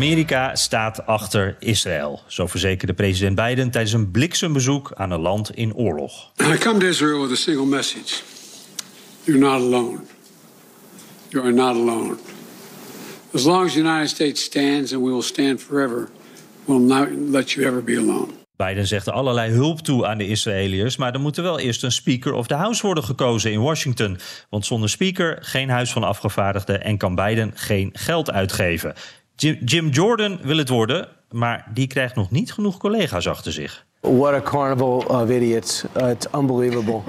Amerika staat achter Israël, zo verzekerde president Biden tijdens een bliksembezoek aan een land in oorlog. I come to Israel with a single message. You're not alone. You are not alone. As long as the United States stands and we will stand forever, we'll not let you ever be alone. Biden zegt allerlei hulp toe aan de Israëliërs, maar er moet er wel eerst een Speaker of the House worden gekozen in Washington. Want zonder Speaker geen Huis van Afgevaardigden en kan Biden geen geld uitgeven. Jim, Jim Jordan wil het worden, maar die krijgt nog niet genoeg collega's achter zich. What a carnival of idiots. Uh, it's unbelievable.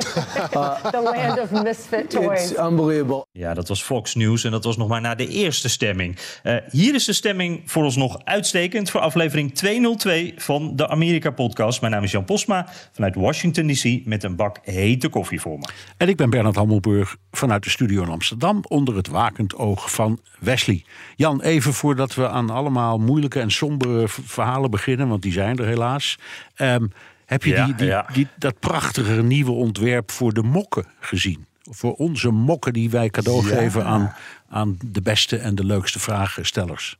Uh, The land of misfit toys. it's unbelievable. Ja, dat was Fox News en dat was nog maar na de eerste stemming. Eh, hier is de stemming voor ons nog uitstekend voor aflevering 202 van de Amerika-podcast. Mijn naam is Jan Posma vanuit Washington D.C. met een bak hete koffie voor me. En ik ben Bernard Hammelburg vanuit de studio in Amsterdam onder het wakend oog van Wesley. Jan, even voordat we aan allemaal moeilijke en sombere verhalen beginnen, want die zijn er helaas. Ehm, heb je Ja, die, die, ja. die, dat prachtige nieuwe ontwerp voor de mokken gezien? Voor onze mokken die wij cadeau geven aan, aan de beste en de leukste vragenstellers.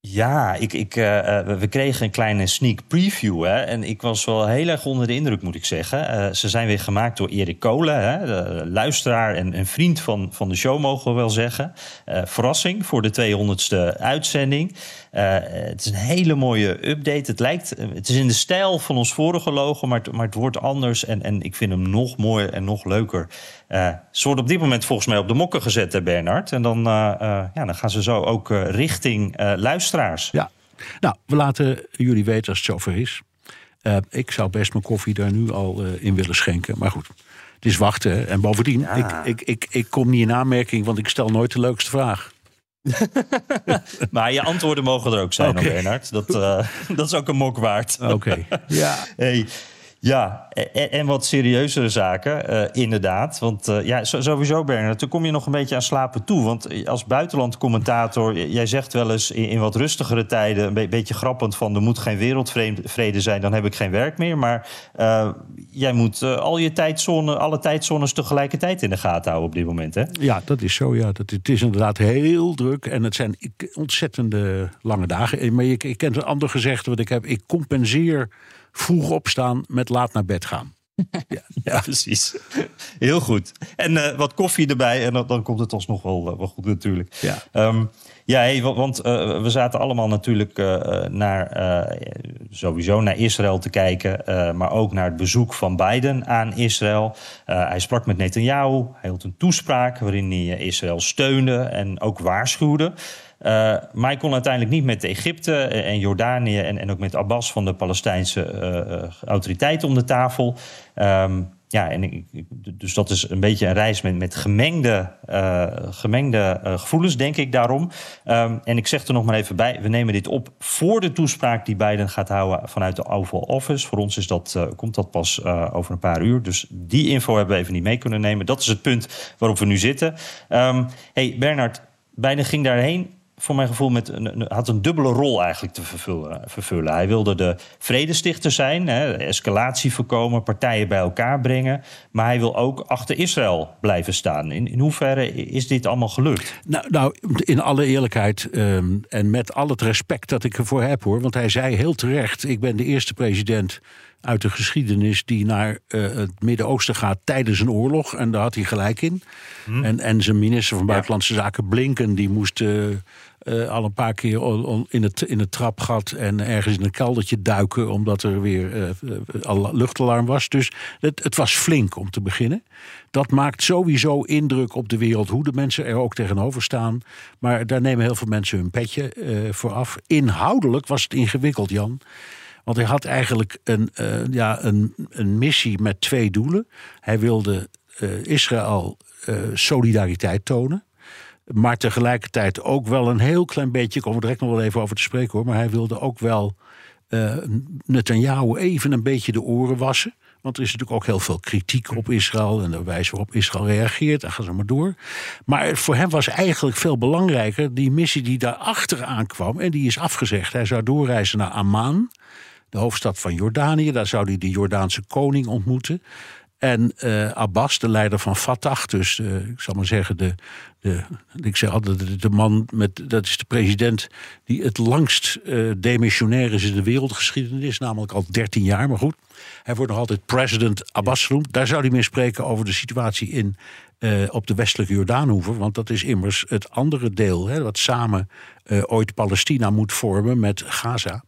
Ja, ik, ik, eh, eh, we- kregen een kleine sneak preview. Hè, en ik was wel heel erg onder de indruk, moet ik zeggen. Eh, ze zijn weer gemaakt door Erik Kolen, hè, de luisteraar en een vriend van, van de show, mogen we wel zeggen. Eh, verrassing voor de 200ste uitzending. Eh, het is een hele mooie update. Het, lijkt, eh, het is in de stijl van ons vorige logo, maar het, maar het wordt anders. En, en ik vind hem nog mooier en nog leuker. Eh, ze worden op dit moment volgens mij op de mokken gezet, hè, Bernard. En dan, eh, eh, ja, dan gaan ze zo ook eh, richting eh, luisteraars. Ja, nou, we laten jullie weten als het zover is. Eh, ik zou best mijn koffie daar nu al eh, in willen schenken. Maar goed, het is wachten. hè. En bovendien, Ja. ik, ik, ik, ik kom niet in aanmerking, want ik stel nooit de leukste vraag. Maar je antwoorden mogen er ook zijn, hoor, Bernard. Dat, eh, dat is ook een mok waard. Oké. ja. Hey, ja, en, en wat serieuzere zaken, eh, inderdaad. Want eh, ja, so- sowieso, Bernard, toen kom je nog een beetje aan slapen toe. Want als buitenlandcommentator, jij zegt wel eens in, in wat rustigere tijden... een be- beetje grappend van, er moet geen wereldvrede zijn... dan heb ik geen werk meer. Maar eh, jij moet eh, al je tijdzone, alle tijdzones tegelijkertijd in de gaten houden op dit moment, hè? ja, dat is zo. Ja. Dat, het is inderdaad heel druk. En het zijn ontzettende lange dagen. Eh, Maar ik, ik ken een ander gezegde wat ik heb. Ik compenseer vroeg opstaan met laat naar bed gaan. Ja, precies. Heel goed. En eh, wat koffie erbij en dan, dan komt het alsnog wel, eh, wel goed natuurlijk. Ja. Ehm, ja, hey, wa- want eh, we zaten allemaal natuurlijk naar, sowieso naar Israël te kijken. maar ook naar het bezoek van Biden aan Israël. Hij sprak met Netanyahu. Hij hield een toespraak waarin hij Israël steunde en ook waarschuwde. Eh, maar hij kon uiteindelijk niet met Egypte en Jordanië en, en ook met Abbas van de Palestijnse eh, eh, autoriteiten om de tafel. Ehm, ja, en ik, dus dat is een beetje een reis met, gemengde, eh, gemengde eh, gevoelens, denk ik daarom. Ehm, en ik zeg er nog maar even bij, we nemen dit op voor de toespraak die Biden gaat houden vanuit de Oval Office. Voor ons is dat, eh, komt dat pas eh, over een paar uur. Dus die info hebben we even niet mee kunnen nemen. Dat is het punt waarop we nu zitten. Ehm hey Bernard, Biden ging daarheen voor mijn gevoel met een, had een dubbele rol eigenlijk te vervullen. vervullen. Hij wilde de vredestichter zijn, hè, escalatie voorkomen, partijen bij elkaar brengen. Maar hij wil ook achter Israël blijven staan. In, in hoeverre is dit allemaal gelukt? Nou, nou in alle eerlijkheid ehm, en met al het respect dat ik ervoor heb hoor. Want hij zei heel terecht: ik ben de eerste president uit de geschiedenis die naar eh, het Midden-Oosten gaat tijdens een oorlog. En daar had hij gelijk in. En, en zijn minister van Buitenlandse Zaken Blinken, die moest. eh, eh, al een paar keer in, het, in het trapgat en ergens in een keldertje duiken, omdat er weer al luchtalarm was. Dus het, het was flink om te beginnen. Dat maakt sowieso indruk op de wereld, hoe de mensen er ook tegenover staan. Maar daar nemen heel veel mensen hun petje voor af. Inhoudelijk was het ingewikkeld, Jan. Want hij had eigenlijk een, uh, ja, een, een missie met twee doelen. Hij wilde uh, Israël uh, solidariteit tonen. Maar tegelijkertijd ook wel een heel klein beetje, ik kom er direct nog wel even over te spreken hoor. Maar hij wilde ook wel uh, Netanyahu even een beetje de oren wassen. Want er is natuurlijk ook heel veel kritiek op Israël en de wijze waarop Israël reageert. En ga zo maar door. Maar voor hem was eigenlijk veel belangrijker die missie die daarachter aankwam. En die is afgezegd. Hij zou doorreizen naar Amman, de hoofdstad van Jordanië. Daar zou hij de Jordaanse koning ontmoeten. En uh, Abbas, de leider van Fatah, dus uh, ik zal maar zeggen, de, de, ik zeg altijd, de, de, man met, dat is de president die het langst uh, demissionair is in de wereldgeschiedenis, namelijk al 13 jaar, maar goed. Hij wordt nog altijd president Abbas genoemd. Daar zou hij mee spreken over de situatie in, op de westelijke Jordaanhoever, want dat is immers het andere deel, hè, wat samen ooit Palestina moet vormen met Gaza.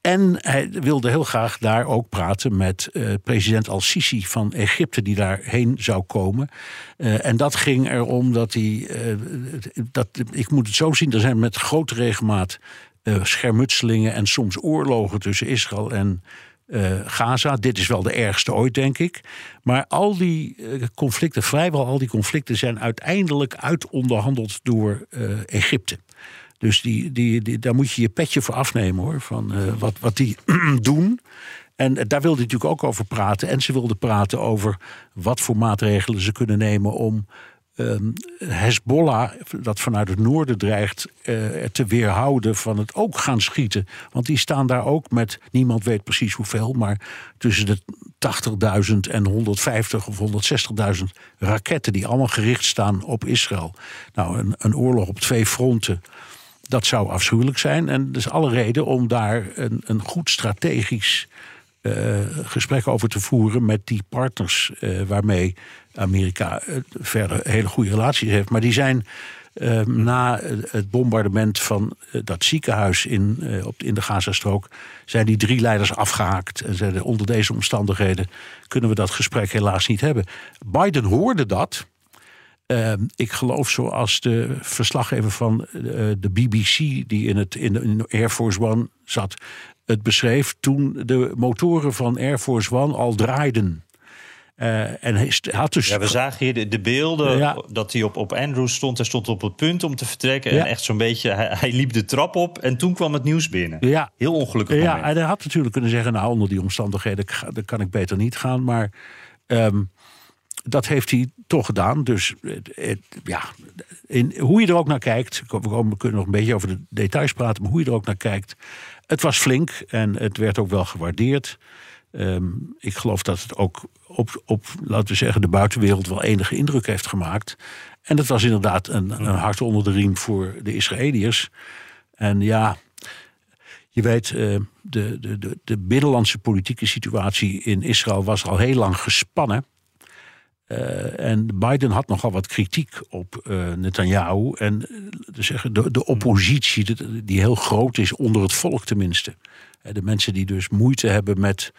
En hij wilde heel graag daar ook praten met uh, president al-Sisi van Egypte, die daarheen zou komen. En dat ging erom dat hij. Dat, ik moet het zo zien, er zijn met grote regelmaat schermutselingen en soms oorlogen tussen Israël en Gaza. Dit is wel de ergste ooit, denk ik. Maar al die conflicten, vrijwel al die conflicten, zijn uiteindelijk uitonderhandeld door Egypte. Dus die, die, die, daar moet je je petje voor afnemen hoor. Van wat, wat die doen. En daar wilde hij natuurlijk ook over praten. En ze wilde praten over wat voor maatregelen ze kunnen nemen om um, Hezbollah, dat vanuit het noorden dreigt, uh, te weerhouden van het ook gaan schieten. Want die staan daar ook met, niemand weet precies hoeveel, maar tussen de 80.000 en 150 of 160.000 raketten die allemaal gericht staan op Israël. Nou, een, een oorlog op twee fronten dat zou afschuwelijk zijn. En is alle reden om daar een, een goed strategisch uh, gesprek over te voeren met die partners uh, waarmee Amerika uh, verder hele goede relaties heeft. Maar die zijn na het bombardement van dat ziekenhuis in, op, in de Gazastrook, zijn die drie leiders afgehaakt. En zeiden onder deze omstandigheden kunnen we dat gesprek helaas niet hebben. Biden hoorde dat. Uh, ik geloof zoals de verslaggever van uh, de BBC, die in, het, in, de, Air Force One zat, het beschreef toen de motoren van Air Force One al draaiden. Uh, en hij had dus... Ja, we zagen hier de, de beelden ja. dat hij op, op Andrews stond. Hij stond op het punt om te vertrekken. Ja. En echt zo'n beetje, hij, hij, liep de trap op en toen kwam het nieuws binnen. Ja. Heel ongelukkig Ja, moment. en hij had natuurlijk kunnen zeggen, nou onder die omstandigheden dan kan ik beter niet gaan. Maar um, dat heeft hij toch gedaan. Dus het, ja, in, hoe je er ook naar kijkt. We kunnen nog een beetje over de details praten. Maar hoe je er ook naar kijkt. Het was flink en het werd ook wel gewaardeerd. Um, ik geloof dat het ook op, op, laten we zeggen, de buitenwereld wel enige indruk heeft gemaakt. En dat was inderdaad een, een hart onder de riem voor de Israëliërs. En ja, je weet, uh, de, de, de, de binnenlandse politieke situatie in Israël was al heel lang gespannen. Uh, en Biden had nogal wat kritiek op uh, Netanyahu. En uh, de, de oppositie, die heel groot is onder het volk tenminste. De mensen die dus moeite hebben met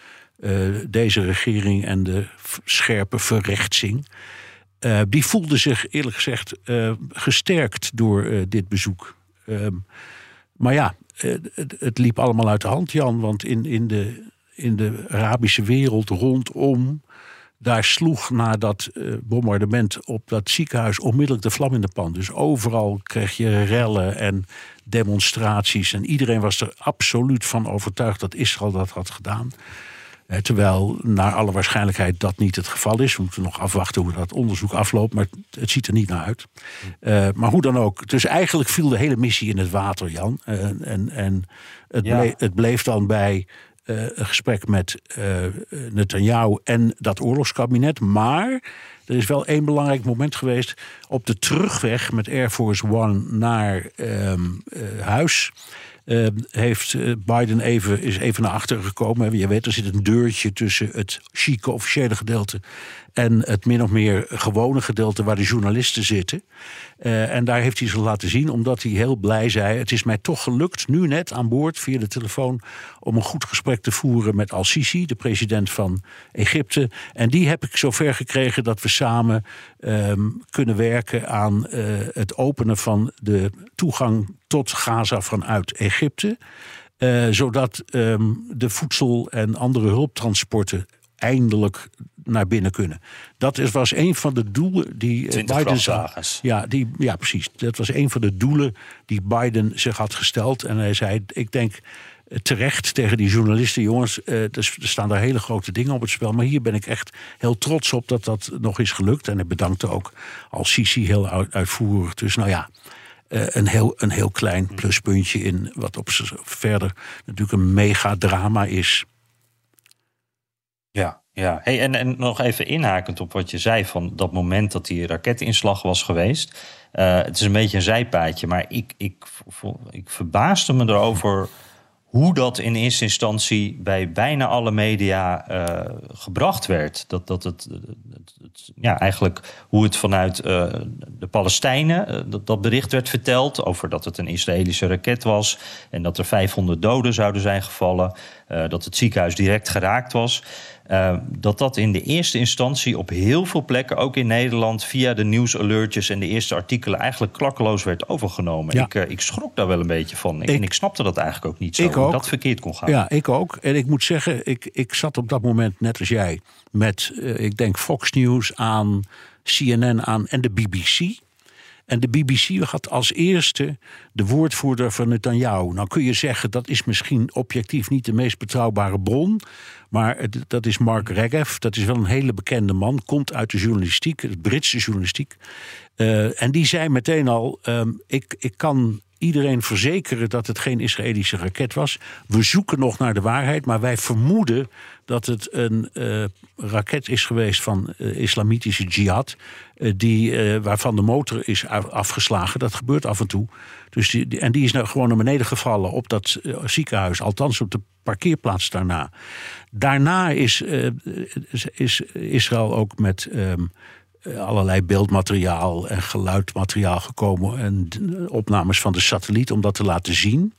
deze regering en de scherpe verrechtsing. die voelden zich eerlijk gezegd gesterkt door dit bezoek. Ehm, maar ja, het, het, liep allemaal uit de hand, Jan. Want in, in, de, in de Arabische wereld rondom daar sloeg na dat uh, bombardement op dat ziekenhuis onmiddellijk de vlam in de pan. Dus overal kreeg je rellen en demonstraties. En iedereen was er absoluut van overtuigd dat Israël dat had gedaan. Eh, terwijl naar alle waarschijnlijkheid dat niet het geval is. We moeten nog afwachten hoe dat onderzoek afloopt, maar het ziet er niet naar uit. Uh, maar hoe dan ook. Dus eigenlijk viel de hele missie in het water, Jan. Uh, en en het, ja. bleef, het bleef dan bij uh, een gesprek met uh, Netanyahu en dat oorlogskabinet. Maar er is wel één belangrijk moment geweest. Op de terugweg met Air Force One naar um, uh, huis. Uh, heeft Biden even, is even naar achteren gekomen. Je weet, er zit een deurtje tussen het chique officiële gedeelte en het min of meer gewone gedeelte waar de journalisten zitten. Uh, en daar heeft hij ze laten zien, omdat hij heel blij zei: Het is mij toch gelukt, nu net aan boord via de telefoon, om een goed gesprek te voeren met Al-Sisi, de president van Egypte. En die heb ik zover gekregen dat we samen um, kunnen werken aan uh, het openen van de toegang tot Gaza vanuit Egypte. Eh, zodat ehm, de voedsel en andere hulptransporten eindelijk naar binnen kunnen. Dat is, was een van de doelen die eh, 20 Biden vrachtwagens. ja, die, ja, precies. Dat was een van de doelen die Biden zich had gesteld. En hij zei, ik denk eh, terecht tegen die journalisten... jongens, eh, er staan daar hele grote dingen op het spel... maar hier ben ik echt heel trots op dat dat nog is gelukt. En hij bedankte ook al Sisi heel uit- uitvoerig. Dus nou ja, een, heel, een heel klein pluspuntje in... wat op verder natuurlijk een megadrama is. Ja, ja. Hey, en, en nog even inhakend op wat je zei van dat moment dat die raketinslag was geweest. Eh, het is een beetje een zijpaadje, maar ik, ik, ik verbaasde me erover hoe dat in eerste instantie bij bijna alle media eh, gebracht werd. Dat, dat het, het- ja, eigenlijk hoe het vanuit eh, de Palestijnen, dat, dat bericht werd verteld over dat het een Israëlische raket was en dat er 500 doden zouden zijn gevallen, dat het ziekenhuis direct geraakt was. Eh, dat dat in de eerste instantie op heel veel plekken, ook in Nederland, via de nieuwsalertjes en de eerste artikelen, eigenlijk klakkeloos werd overgenomen. Ja. Ik, eh, ik schrok daar wel een beetje van. Ik, en ik snapte dat eigenlijk ook niet zo, Ik ook. dat verkeerd kon gaan. Ja, ik ook. En ik moet zeggen, ik, ik zat op dat moment net als jij met, eh, ik denk, Fox News aan, CNN aan en de BBC. En de BBC had als eerste de woordvoerder van Netanyahu. Nou kun je zeggen, dat is misschien objectief niet de meest betrouwbare bron. Maar dat is Mark Regev. Dat is wel een hele bekende man. Komt uit de journalistiek, de Britse journalistiek. Eh, en die zei meteen al: ehm, ik, ik kan iedereen verzekeren dat het geen Israëlische raket was. We zoeken nog naar de waarheid, maar wij vermoeden dat het een eh, raket is geweest van eh, islamitische jihad. eh, die, waarvan de motor is af- afgeslagen. Dat gebeurt af en toe. Dus die, en die is nou gewoon naar beneden gevallen op dat ziekenhuis. Althans op de parkeerplaats daarna. Daarna is, is- is Israël ook met. ehm, eh, allerlei beeldmateriaal en geluidmateriaal gekomen. En d- opnames van de satelliet om dat te laten zien.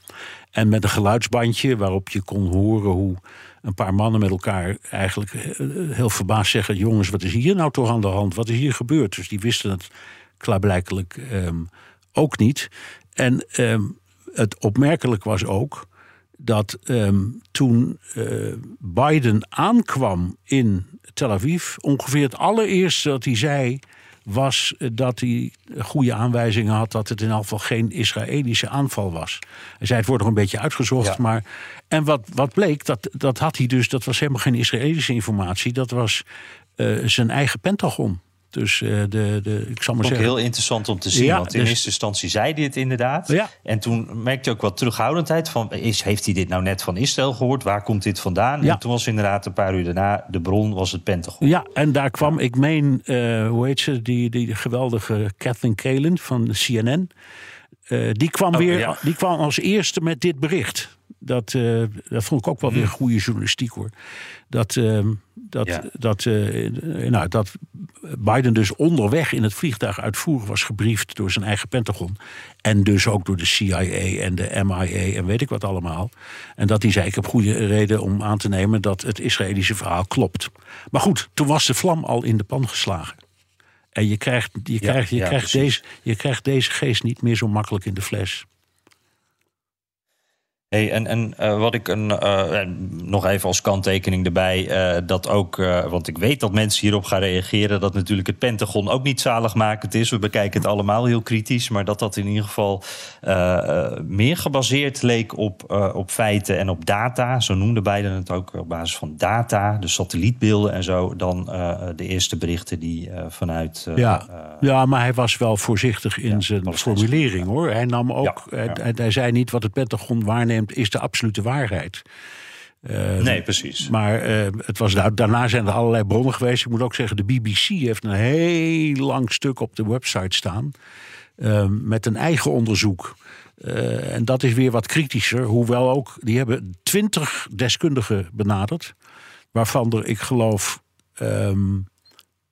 En met een geluidsbandje waarop je kon horen hoe een paar mannen met elkaar eigenlijk eh, heel verbaasd zeggen: Jongens, wat is hier nou toch aan de hand? Wat is hier gebeurd? Dus die wisten het klaarblijkelijk ehm, ook niet. En ehm, het opmerkelijk was ook dat ehm, toen eh, Biden aankwam in Tel Aviv, ongeveer het allereerste dat hij zei was eh, dat hij goede aanwijzingen had dat het in elk geval geen Israëlische aanval was. Hij zei het wordt nog een beetje uitgezocht, Ja. maar en wat, wat bleek, dat, dat had hij dus, dat was helemaal geen Israëlische informatie, dat was eh, zijn eigen Pentagon. Dus eh, de, de, ik zal maar Ook zeggen. heel interessant om te zien. Ja, want in dus- eerste instantie zei hij het inderdaad. Ja. En toen merkte je ook wat terughoudendheid. Van, is, heeft hij dit nou net van Israël gehoord? Waar komt dit vandaan? Ja. En toen was inderdaad een paar uur daarna... de bron was het Pentagon. Ja, en daar kwam, ik meen, eh, hoe heet ze, die, die geweldige Kathleen Kalen van CNN. Eh, die, kwam Oh, weer, die kwam als eerste met dit bericht. Dat, eh, dat vond ik ook wel weer goede journalistiek hoor. Dat, eh, dat, Ja. dat, eh, nou, dat Biden dus onderweg in het vliegtuig uitvoerig was gebriefd door zijn eigen Pentagon. En dus ook door de CIA en de MIA en weet ik wat allemaal. En dat hij zei: Ik heb goede reden om aan te nemen dat het Israëlische verhaal klopt. Maar goed, toen was de vlam al in de pan geslagen. En je krijgt, je Ja, krijgt, je ja, krijgt, precies. deze, je krijgt deze geest niet meer zo makkelijk in de fles. Hey, en en eh, wat ik een, eh, en nog even als kanttekening erbij, eh, dat ook, eh, want ik weet dat mensen hierop gaan reageren, dat natuurlijk het Pentagon ook niet zaligmakend is. We bekijken het allemaal heel kritisch, maar dat dat in ieder geval eh, eh, meer gebaseerd leek op, eh, op feiten en op data. Zo noemde Biden het ook op basis van data, de satellietbeelden en zo, dan eh, de eerste berichten die eh, vanuit. eh, Ja, eh, ja, maar hij was wel voorzichtig in Ja, zijn formulering hoor. Hij nam ook, ja. hij- hij zei niet wat het Pentagon waarneemt is de absolute waarheid. Eh, nee, precies. Maar eh, het was, da- daarna zijn er allerlei bronnen geweest. Ik moet ook zeggen, de BBC heeft een heel lang stuk op de website staan. eh, met een eigen onderzoek. En dat is weer wat kritischer. Hoewel ook, die hebben twintig deskundigen benaderd. Waarvan er, ik geloof, ehm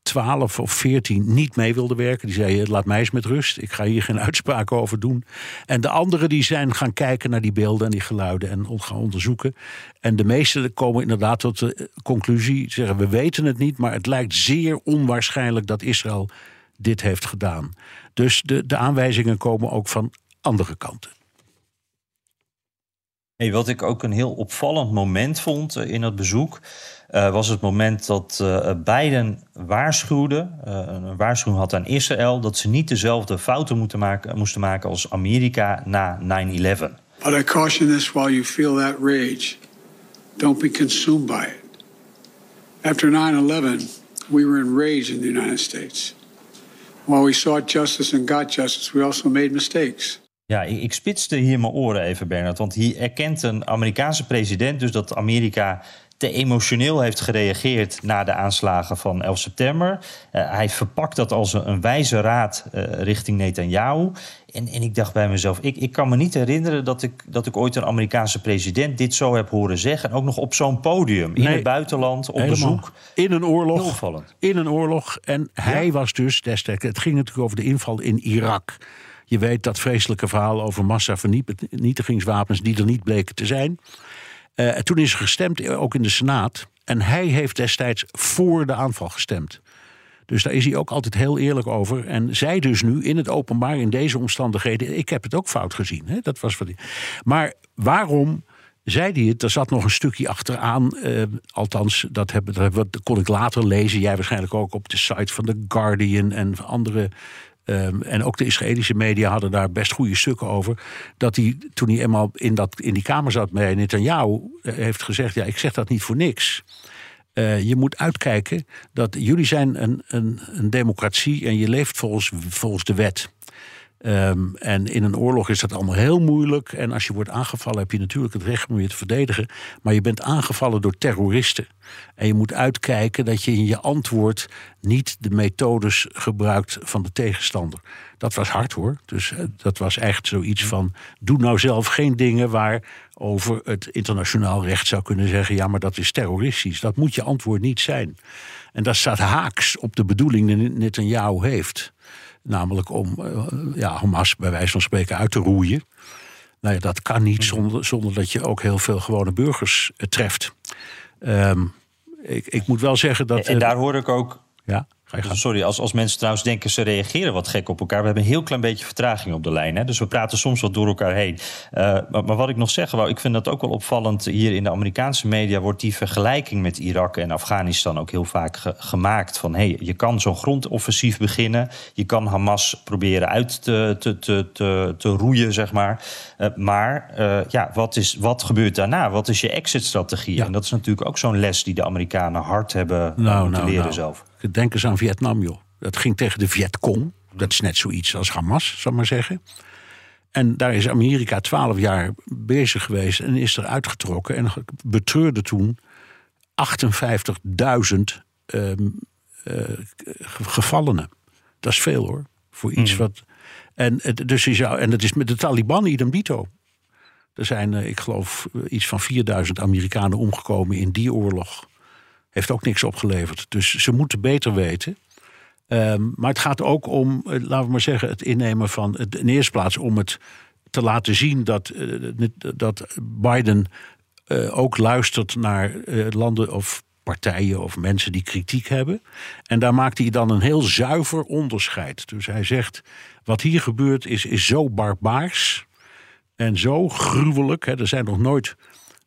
12 of 14 niet mee wilden werken. Die zeiden, laat mij eens met rust. Ik ga hier geen uitspraken over doen. En de anderen die zijn gaan kijken naar die beelden en die geluiden... en gaan onderzoeken. En de meesten komen inderdaad tot de eh, conclusie... zeggen, we weten het niet, maar het lijkt zeer onwaarschijnlijk... dat Israël dit heeft gedaan. Dus de, de aanwijzingen komen ook van andere kanten. Hey, wat ik ook een heel opvallend moment vond eh, in het bezoek. Uh, was het moment dat uh, Biden waarschuwde, uh, een waarschuwing had aan Israël, dat ze niet dezelfde fouten moeten maken, moesten maken als Amerika na 9-11. But I caution this while you feel that rage. Don't be consumed by it. After 9-11, we were enraged in the United States. While we sought justice and got justice, we also made mistakes. Ja, ik, ik spitste hier mijn oren even, Bernard. Want hier erkent een Amerikaanse president dus dat Amerika te emotioneel heeft gereageerd na de aanslagen van 11 september. Uh, hij verpakt dat als een, een wijze raad uh, richting Netanyahu. En, en ik dacht bij mezelf, ik, ik kan me niet herinneren dat ik, dat ik ooit een Amerikaanse president dit zo heb horen zeggen. En ook nog op zo'n podium, in Nee, het buitenland, op bezoek. In een oorlog. opvallend. In een oorlog. En hij was dus destijds. Het ging natuurlijk over de inval in Irak. Je weet dat vreselijke verhaal over massavernietigingswapens die er niet bleken te zijn. Eh, en toen is er gestemd, eh, ook in de Senaat. En hij heeft destijds voor de aanval gestemd. Dus daar is hij ook altijd heel eerlijk over. En zij dus nu in het openbaar in deze omstandigheden. Ik heb het ook fout gezien. Hè? Dat was Maar waarom zei hij het? Er zat nog een stukje achteraan. eh, althans, dat, heb, dat, kon ik later lezen. Jij waarschijnlijk ook op de site van The Guardian en andere. Ehm, en ook de Israëlische media hadden daar best goede stukken over. Dat hij, toen hij eenmaal in, dat, in die kamer zat bij Netanyahu, eh, heeft gezegd: Ja, ik zeg dat niet voor niks. Eh, je moet uitkijken dat jullie zijn een, een, een democratie en je leeft volgens, volgens de wet. Ehm, en in een oorlog is dat allemaal heel moeilijk. En als je wordt aangevallen, heb je natuurlijk het recht om je te verdedigen. Maar je bent aangevallen door terroristen. En je moet uitkijken dat je in je antwoord niet de methodes gebruikt van de tegenstander. Dat was hard hoor. Dus eh, dat was echt zoiets van: doe nou zelf geen dingen waar over het internationaal recht zou kunnen zeggen: ja, maar dat is terroristisch. Dat moet je antwoord niet zijn. En dat staat haaks op de bedoeling die Netanyahu heeft. Namelijk om eh, ja, Hamas bij wijze van spreken uit te roeien. Nou ja, dat kan niet zonder, zonder dat je ook heel veel gewone burgers eh, treft. Ehm, ik, ik moet wel zeggen dat. En eh, daar hoor ik ook ja. Sorry, als, als mensen trouwens denken ze reageren wat gek op elkaar. We hebben een heel klein beetje vertraging op de lijn. Hè? Dus we praten soms wat door elkaar heen. Uh, maar, maar, wat ik nog zeggen wou, ik vind dat ook wel opvallend. Hier in de Amerikaanse media wordt die vergelijking met Irak en Afghanistan ook heel vaak ge gemaakt. Van hey, je kan zo'n grondoffensief beginnen. Je kan Hamas proberen uit te, te, te, te, te roeien, zeg maar. Uh, maar uh, ja, wat, is, wat gebeurt daarna? Wat is je exit-strategie? Ja. En dat is natuurlijk ook zo'n les die de Amerikanen hard hebben nou, moeten nou, leren nou. zelf. Denk eens aan Vietnam, joh. Dat ging tegen de Vietcong. Dat is net zoiets als Hamas, zal ik maar zeggen. En daar is Amerika twaalf jaar bezig geweest en is er uitgetrokken. En betreurde toen 58.000 uh, uh, gevallenen. Dat is veel hoor. Voor iets mm. wat. En, dus zou, en dat is met de Taliban idem dito. Er zijn, uh, ik geloof, iets van 4000 Amerikanen omgekomen in die oorlog. Heeft ook niks opgeleverd. Dus ze moeten beter weten. Um, maar het gaat ook om, uh, laten we maar zeggen, het innemen van. Het, in eerste plaats om het te laten zien dat, uh, dat Biden uh, ook luistert naar landen of partijen of mensen die kritiek hebben. En daar maakt hij dan een heel zuiver onderscheid. Dus hij zegt: wat hier gebeurt is, is zo barbaars en zo gruwelijk. Hè, er zijn nog nooit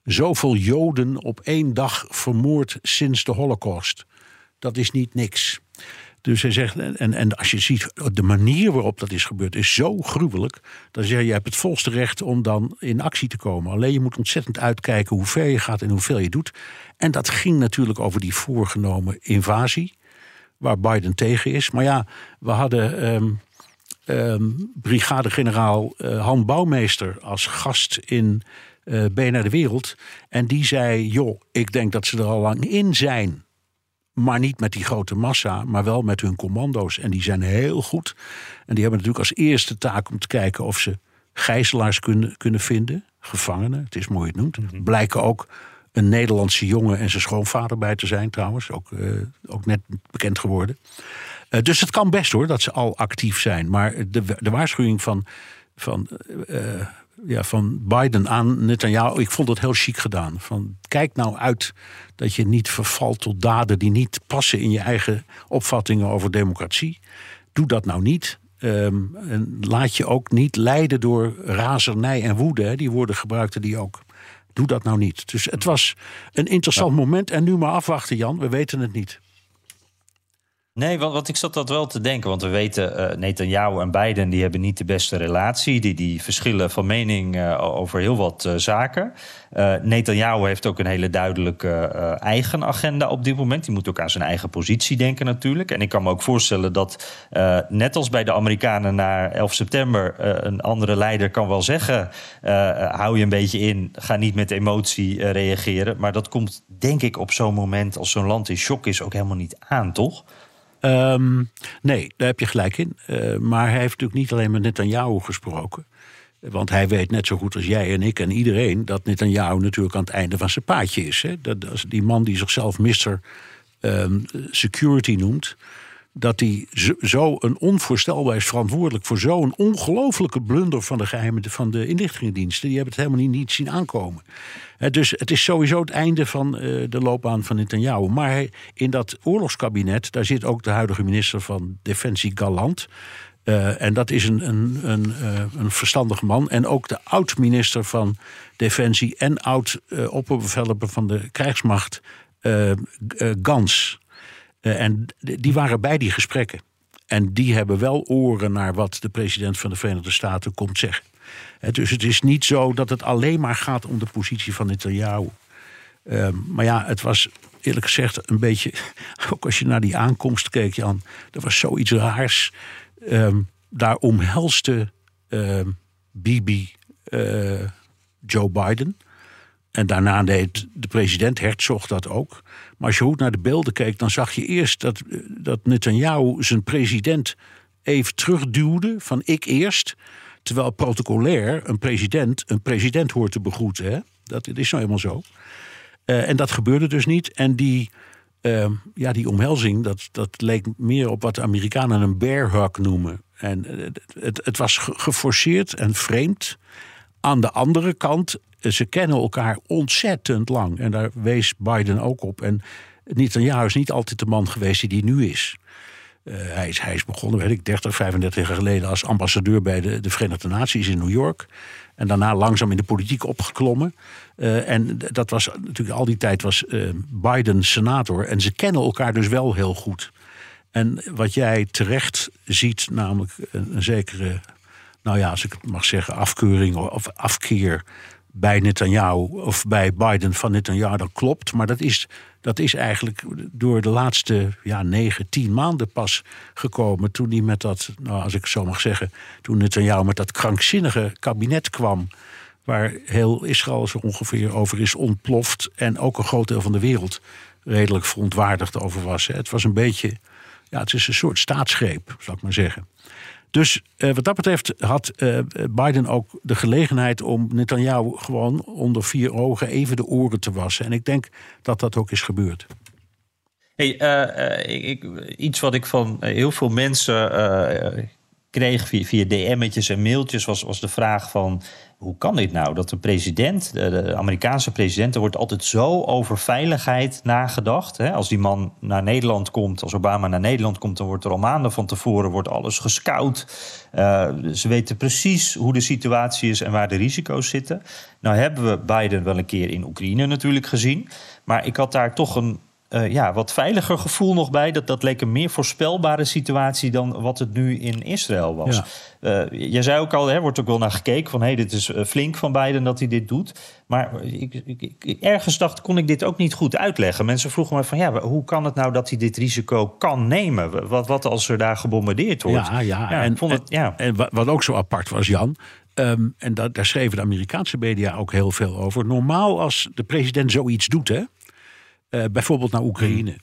zoveel Joden op één dag vermoord sinds de Holocaust. Dat is niet niks. Dus hij zegt, en, en als je ziet de manier waarop dat is gebeurd, is zo gruwelijk. Dan zeg je, je hebt het volste recht om dan in actie te komen. Alleen je moet ontzettend uitkijken hoe ver je gaat en hoeveel je doet. En dat ging natuurlijk over die voorgenomen invasie, waar Biden tegen is. Maar ja, we hadden. Um, um, brigadegeneraal uh, Han Bouwmeester als gast in uh, naar de Wereld. En die zei: Joh, ik denk dat ze er al lang in zijn. Maar niet met die grote massa, maar wel met hun commando's. En die zijn heel goed. En die hebben natuurlijk als eerste taak om te kijken of ze gijzelaars kunnen, kunnen vinden. Gevangenen, het is mooi het noemt. Mm -hmm. Blijken ook een Nederlandse jongen en zijn schoonvader bij te zijn trouwens. Ook, uh, ook net bekend geworden. Uh, dus het kan best hoor dat ze al actief zijn. Maar de, de waarschuwing van, van, uh, ja, van Biden aan Netanyahu, ik vond het heel chic gedaan. Van, kijk nou uit dat je niet vervalt tot daden die niet passen in je eigen opvattingen over democratie. Doe dat nou niet. Um, en laat je ook niet leiden door razernij en woede. Hè. Die woorden gebruikte die ook. Doe dat nou niet. Dus het was een interessant moment. En nu maar afwachten, Jan. We weten het niet. Nee, want, ik zat dat wel te denken. Want we weten, uh, Netanyahu en Biden die hebben niet de beste relatie. Die, die verschillen van mening uh, over heel wat uh, zaken. Uh, Netanyahu heeft ook een hele duidelijke eigen agenda op dit moment. Die moet ook aan zijn eigen positie denken natuurlijk. En ik kan me ook voorstellen dat, net als bij de Amerikanen na 11 september... een andere leider kan wel zeggen, hou je een beetje in... ga niet met emotie reageren. Maar dat komt denk ik op zo'n moment als zo'n land in shock is ook helemaal niet aan, toch? Um, nee, daar heb je gelijk in. Uh, maar hij heeft natuurlijk niet alleen met Netanyahu gesproken. Want hij weet net zo goed als jij en ik en iedereen... dat Netanyahu natuurlijk aan het einde van zijn paadje is. Hè? Dat, dat die man die zichzelf Mr. Um, security noemt... dat hij zo, een onvoorstelbaar is verantwoordelijk... voor zo'n ongelofelijke blunder van de geheimen van de inlichtingendiensten. Die hebben het helemaal niet, zien aankomen. Dus het is sowieso het einde van de loopbaan van Netanyahu. Maar in dat oorlogskabinet, daar zit ook de huidige minister van Defensie Galant. Uh, en dat is een, een, een, uh, een verstandig man. En ook de oud-minister van Defensie en oud-opperbevelhebber van de krijgsmacht, Gans. En die waren bij die gesprekken. En die hebben wel oren naar wat de president van de Verenigde Staten komt zeggen. Dus het is niet zo dat het alleen maar gaat om de positie van Netanyahu. Um, maar ja, het was eerlijk gezegd een beetje. Ook als je naar die aankomst keek, Jan. Er was zoiets raars. Um, daar omhelste um, Bibi uh, Joe Biden. En daarna deed de president Herzog dat ook. Maar als je goed naar de beelden keek, dan zag je eerst dat, dat Netanyahu zijn president even terugduwde. Van ik eerst. Terwijl protocolair een president een president hoort te begroeten. Dat, is nou helemaal zo. Uh, en dat gebeurde dus niet. En die, uh, ja, die omhelzing, dat, dat leek meer op wat de Amerikanen een bear hug noemen. En het, het was geforceerd en vreemd. Aan de andere kant, ze kennen elkaar ontzettend lang. En daar wees Biden ook op. En Netanyahu is niet altijd de man geweest die die nu is. Hij, is, hij begonnen, weet ik, 30, 35 jaar geleden als ambassadeur bij de, de Verenigde Naties in New York. En daarna langzaam in de politiek opgeklommen. Uh, en dat was natuurlijk al die tijd was uh, Biden senator. En ze kennen elkaar dus wel heel goed. En wat jij terecht ziet, namelijk een, een zekere, nou ja, als ik het mag zeggen, afkeuring of afkeer bij Netanyahu of bij Biden van Netanyahu, dat klopt. Maar dat is, dat is eigenlijk door de laatste ja, negen, tien maanden pas gekomen. Toen hij met dat, nou, als ik het zo mag zeggen, toen Netanyahu met dat krankzinnige kabinet kwam. Waar heel Israël zo ongeveer over is ontploft. En ook een groot deel van de wereld redelijk verontwaardigd over was. Het was een beetje, ja, het is een soort staatsgreep, zal ik maar zeggen. Dus uh, wat dat betreft had uh, Biden ook de gelegenheid om Netanyahu gewoon onder vier ogen even de oren te wassen. En ik denk dat dat ook is gebeurd. Hey, uh, ik, iets wat ik van heel veel mensen kreeg via, DM'tjes en mailtjes was, was de vraag van hoe kan dit nou? Dat de president, de Amerikaanse president, er wordt altijd zo over veiligheid nagedacht. Hè? Als die man naar Nederland komt, als Obama naar Nederland komt, dan wordt er al maanden van tevoren wordt alles gescout. Uh, ze weten precies hoe de situatie is en waar de risico's zitten. Nou hebben we Biden wel een keer in Oekraïne natuurlijk gezien. Maar ik had daar toch een uh, ja, wat veiliger gevoel nog bij. Dat, dat leek een meer voorspelbare situatie dan wat het nu in Israël was. Ja. Uh, jij zei ook al, er wordt ook wel naar gekeken van hé, hey, dit is uh, flink van Biden dat hij dit doet. Maar ik, ik, ik, ergens dacht, kon ik dit ook niet goed uitleggen. Mensen vroegen me van ja, hoe kan het nou dat hij dit risico kan nemen? Wat, wat als er daar gebombardeerd wordt? Ja, ja, ja en, vond het, ja. en wat ook zo apart was, Jan. Um, en dat, daar schreven de Amerikaanse media ook heel veel over. Normaal als de president zoiets doet, hè uh, bijvoorbeeld naar Oekraïne,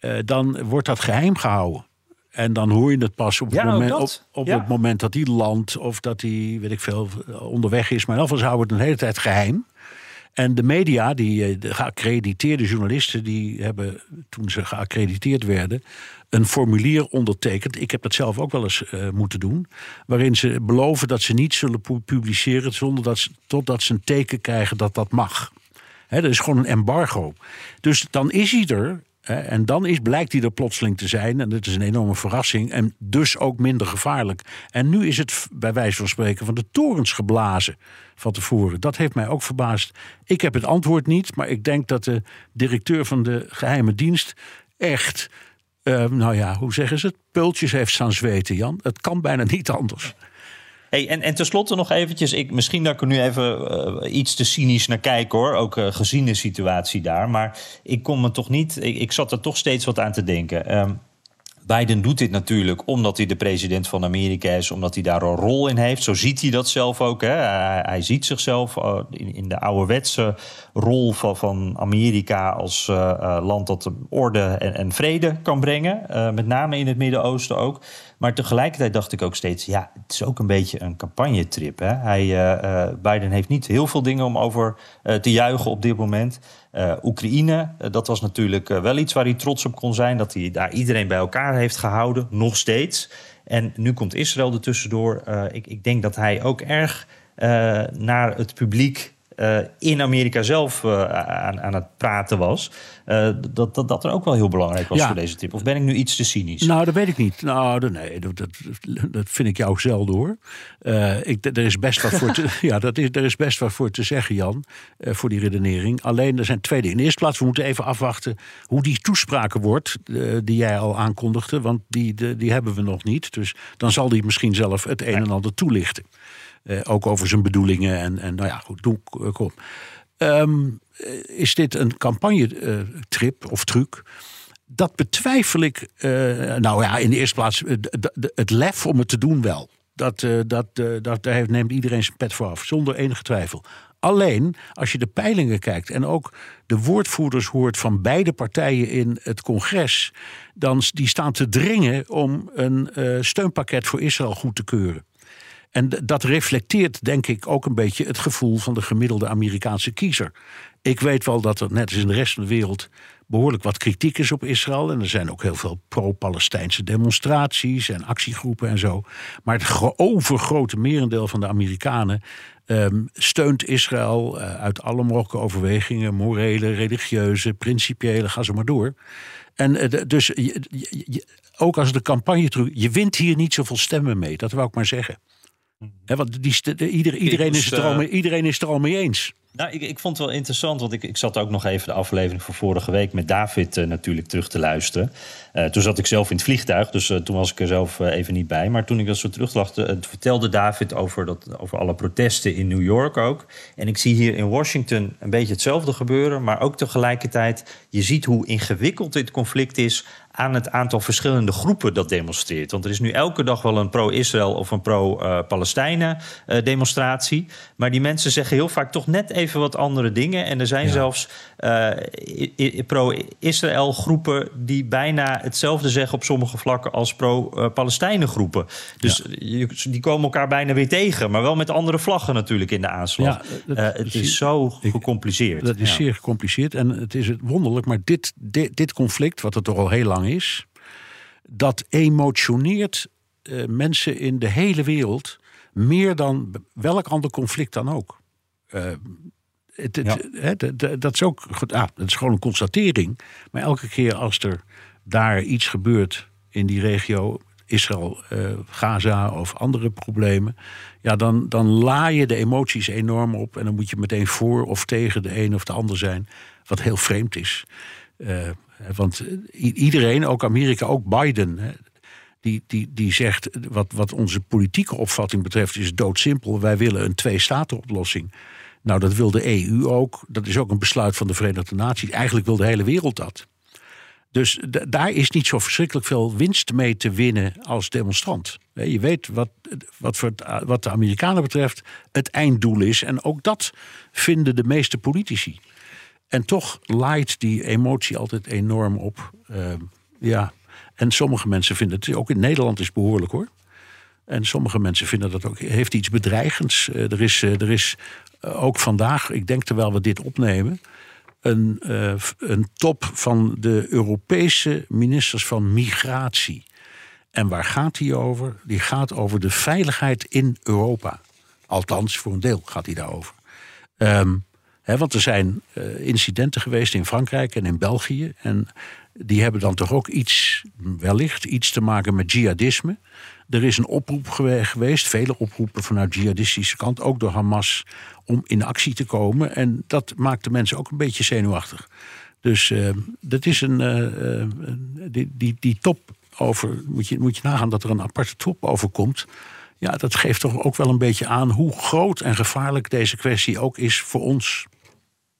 uh, dan wordt dat geheim gehouden. En dan hoor je het pas op, het, moment, op, op ja. het moment dat hij landt of dat hij, weet ik veel, onderweg is. Maar in ieder geval houden het een hele tijd geheim. En de media, die, de geaccrediteerde journalisten, die hebben toen ze geaccrediteerd werden, een formulier ondertekend. Ik heb dat zelf ook wel eens uh, moeten doen. Waarin ze beloven dat ze niet zullen publiceren zonder dat ze, totdat ze een teken krijgen dat dat mag. He, dat is gewoon een embargo. Dus dan is hij er En dan is, blijkt hij er plotseling te zijn. En dat is een enorme verrassing. En dus ook minder gevaarlijk. En nu is het bij wijze van spreken van de torens geblazen van tevoren. Dat heeft mij ook verbaasd. Ik heb het antwoord niet. Maar ik denk dat de directeur van de geheime dienst echt. eh, nou ja, hoe zeggen ze het? Pultjes heeft staan zweten, Jan. Het kan bijna niet anders. Hey, en, en tenslotte nog eventjes, ik, misschien dat ik er nu even eh, iets te cynisch naar kijk hoor, ook eh, gezien de situatie daar. Maar ik kon me toch niet, ik, ik zat er toch steeds wat aan te denken. Ehm, Biden doet dit natuurlijk omdat hij de president van Amerika is, omdat hij daar een rol in heeft. Zo ziet hij dat zelf ook. Hè. Hij, ziet zichzelf eh, in, de ouderwetse rol van, van Amerika als eh, eh, land dat orde en, vrede kan brengen. Met name in het Midden-Oosten ook. Maar tegelijkertijd dacht ik ook steeds, ja, het is ook een beetje een campagnetrip. Hè? Hij, Biden heeft niet heel veel dingen om over te juichen op dit moment. Eh, Oekraïne, eh, dat was natuurlijk eh, wel iets waar hij trots op kon zijn. Dat hij daar iedereen bij elkaar heeft gehouden, nog steeds. En nu komt Israël er tussendoor. Eh, ik, ik denk dat hij ook erg naar het publiek eh, in Amerika zelf eh, aan, aan het praten was. Eh, dat, dat dat er ook wel heel belangrijk was Ja. voor deze tip. Of ben ik nu iets te cynisch? Nou, dat weet ik niet. Nou, dat- nee, dat, dat, dat vind ik jou zelden hoor. Ik, er, is best wat voor te, ja, dat is, er is best wat voor te zeggen, Jan, voor die redenering. Alleen, er zijn twee dingen. In de eerste plaats, we moeten even afwachten hoe die toespraken wordt, die jij al aankondigde. Want die, de, die hebben we nog niet. Dus dan zal hij misschien zelf het een en ander toelichten. Eh, ook over zijn bedoelingen en, en nou ja, goed, doe, eh, kom. Ehm, eh, is dit een campagnetrip of truc? Dat betwijfel ik. nou ja, in de eerste plaats het lef om het te doen wel. Dat, dat, dat, daar neemt iedereen zijn pet voor af, zonder enige twijfel. Alleen, als je de peilingen kijkt en ook de woordvoerders hoort van beide partijen in het congres, dan die staan te dringen om een steunpakket voor Israël goed te keuren. En dat reflecteert, denk ik, ook een beetje het gevoel van de gemiddelde Amerikaanse kiezer. Ik weet wel dat er, net als in de rest van de wereld, behoorlijk wat kritiek is op Israël. En er zijn ook heel veel pro-Palestijnse demonstraties en actiegroepen en zo. Maar het gro- overgrote merendeel van de Amerikanen ehm, steunt Israël eh, uit alle mogelijke overwegingen, morele, religieuze, principiële, ga zo maar door. En eh, dus ook als de campagne terug, je wint hier niet zoveel stemmen mee, dat wou ik maar zeggen. Hè, want die, st- de- ieder- iedereen, is het er al eh, mee, iedereen is er al mee eens. Nou, ik, ik vond het wel interessant, want ik, ik zat ook nog even de aflevering van vorige week met David eh, natuurlijk terug te luisteren. Eh, toen zat ik zelf in het vliegtuig, dus toen was ik er zelf even niet bij. Maar toen ik dat zo teruglachte, vertelde David over, dat, over alle protesten in New York ook. En ik zie hier in Washington een beetje hetzelfde gebeuren, maar ook tegelijkertijd, je ziet hoe ingewikkeld dit conflict is aan het aantal verschillende groepen dat demonstreert. Want er is nu elke dag wel een pro-Israël of een pro-Palestijnen eh, demonstratie. Maar die mensen zeggen heel vaak toch net even wat andere dingen. En er zijn zelfs eh, pro-Israël groepen die bijna hetzelfde zeggen op sommige vlakken als pro-Palestijnen groepen. Dus die komen elkaar bijna weer tegen, maar wel met andere vlaggen natuurlijk in de aanslag. Ja, dat- Eh, het is zo gecompliceerd. Dat is zeer gecompliceerd en het is het wonderlijk. Maar dit, dit, dit conflict, wat er toch al heel lang is, dat emotioneert eh, mensen in de hele wereld meer dan welk ander conflict dan ook. Eh, het, het- Ja. hè, dat- is ook ah, dat is gewoon een constatering. Maar elke keer als er daar iets gebeurt in die regio, Israël, eh, Gaza of andere problemen, ja, dan, dan je de emoties enorm op. En dan moet je meteen voor of tegen de een of de ander zijn, wat heel vreemd is. Eh, want i- iedereen, ook Amerika, ook Biden, die, die, die zegt wat, wat onze politieke opvatting betreft is doodsimpel. Wij willen een twee-staten-oplossing. Nou, dat wil de EU ook. Dat is ook een besluit van de Verenigde Naties. Eigenlijk wil de hele wereld dat. Dus daar is niet zo verschrikkelijk veel winst mee te winnen als demonstrant. Je weet wat, wat, voor het- wat de Amerikanen betreft het einddoel is. En ook dat vinden de meeste politici. En toch laait die emotie altijd enorm op. Ehm, ja. En sommige mensen vinden het, ook in Nederland is het behoorlijk hoor. En sommige mensen vinden dat ook, heeft iets bedreigends. Eh, er is, eh, er is eh, ook vandaag, ik denk terwijl we dit opnemen, een, een top van de Europese ministers van Migratie. En waar gaat die over? Die gaat over de veiligheid in Europa. Althans, voor een deel gaat die daarover. Want er zijn uh, incidenten geweest in Frankrijk en in België. En die hebben dan toch ook iets, wellicht iets te maken met jihadisme. Er is een oproep geweest, vele oproepen vanuit jihadistische kant, ook door Hamas, om in actie te komen. En dat maakt de mensen ook een beetje zenuwachtig. Dus uh, dat is een. Uh, die, die, die top over. Moet je, moet je nagaan dat er een aparte top over komt. Ja, dat geeft toch ook wel een beetje aan hoe groot en gevaarlijk deze kwestie ook is voor ons.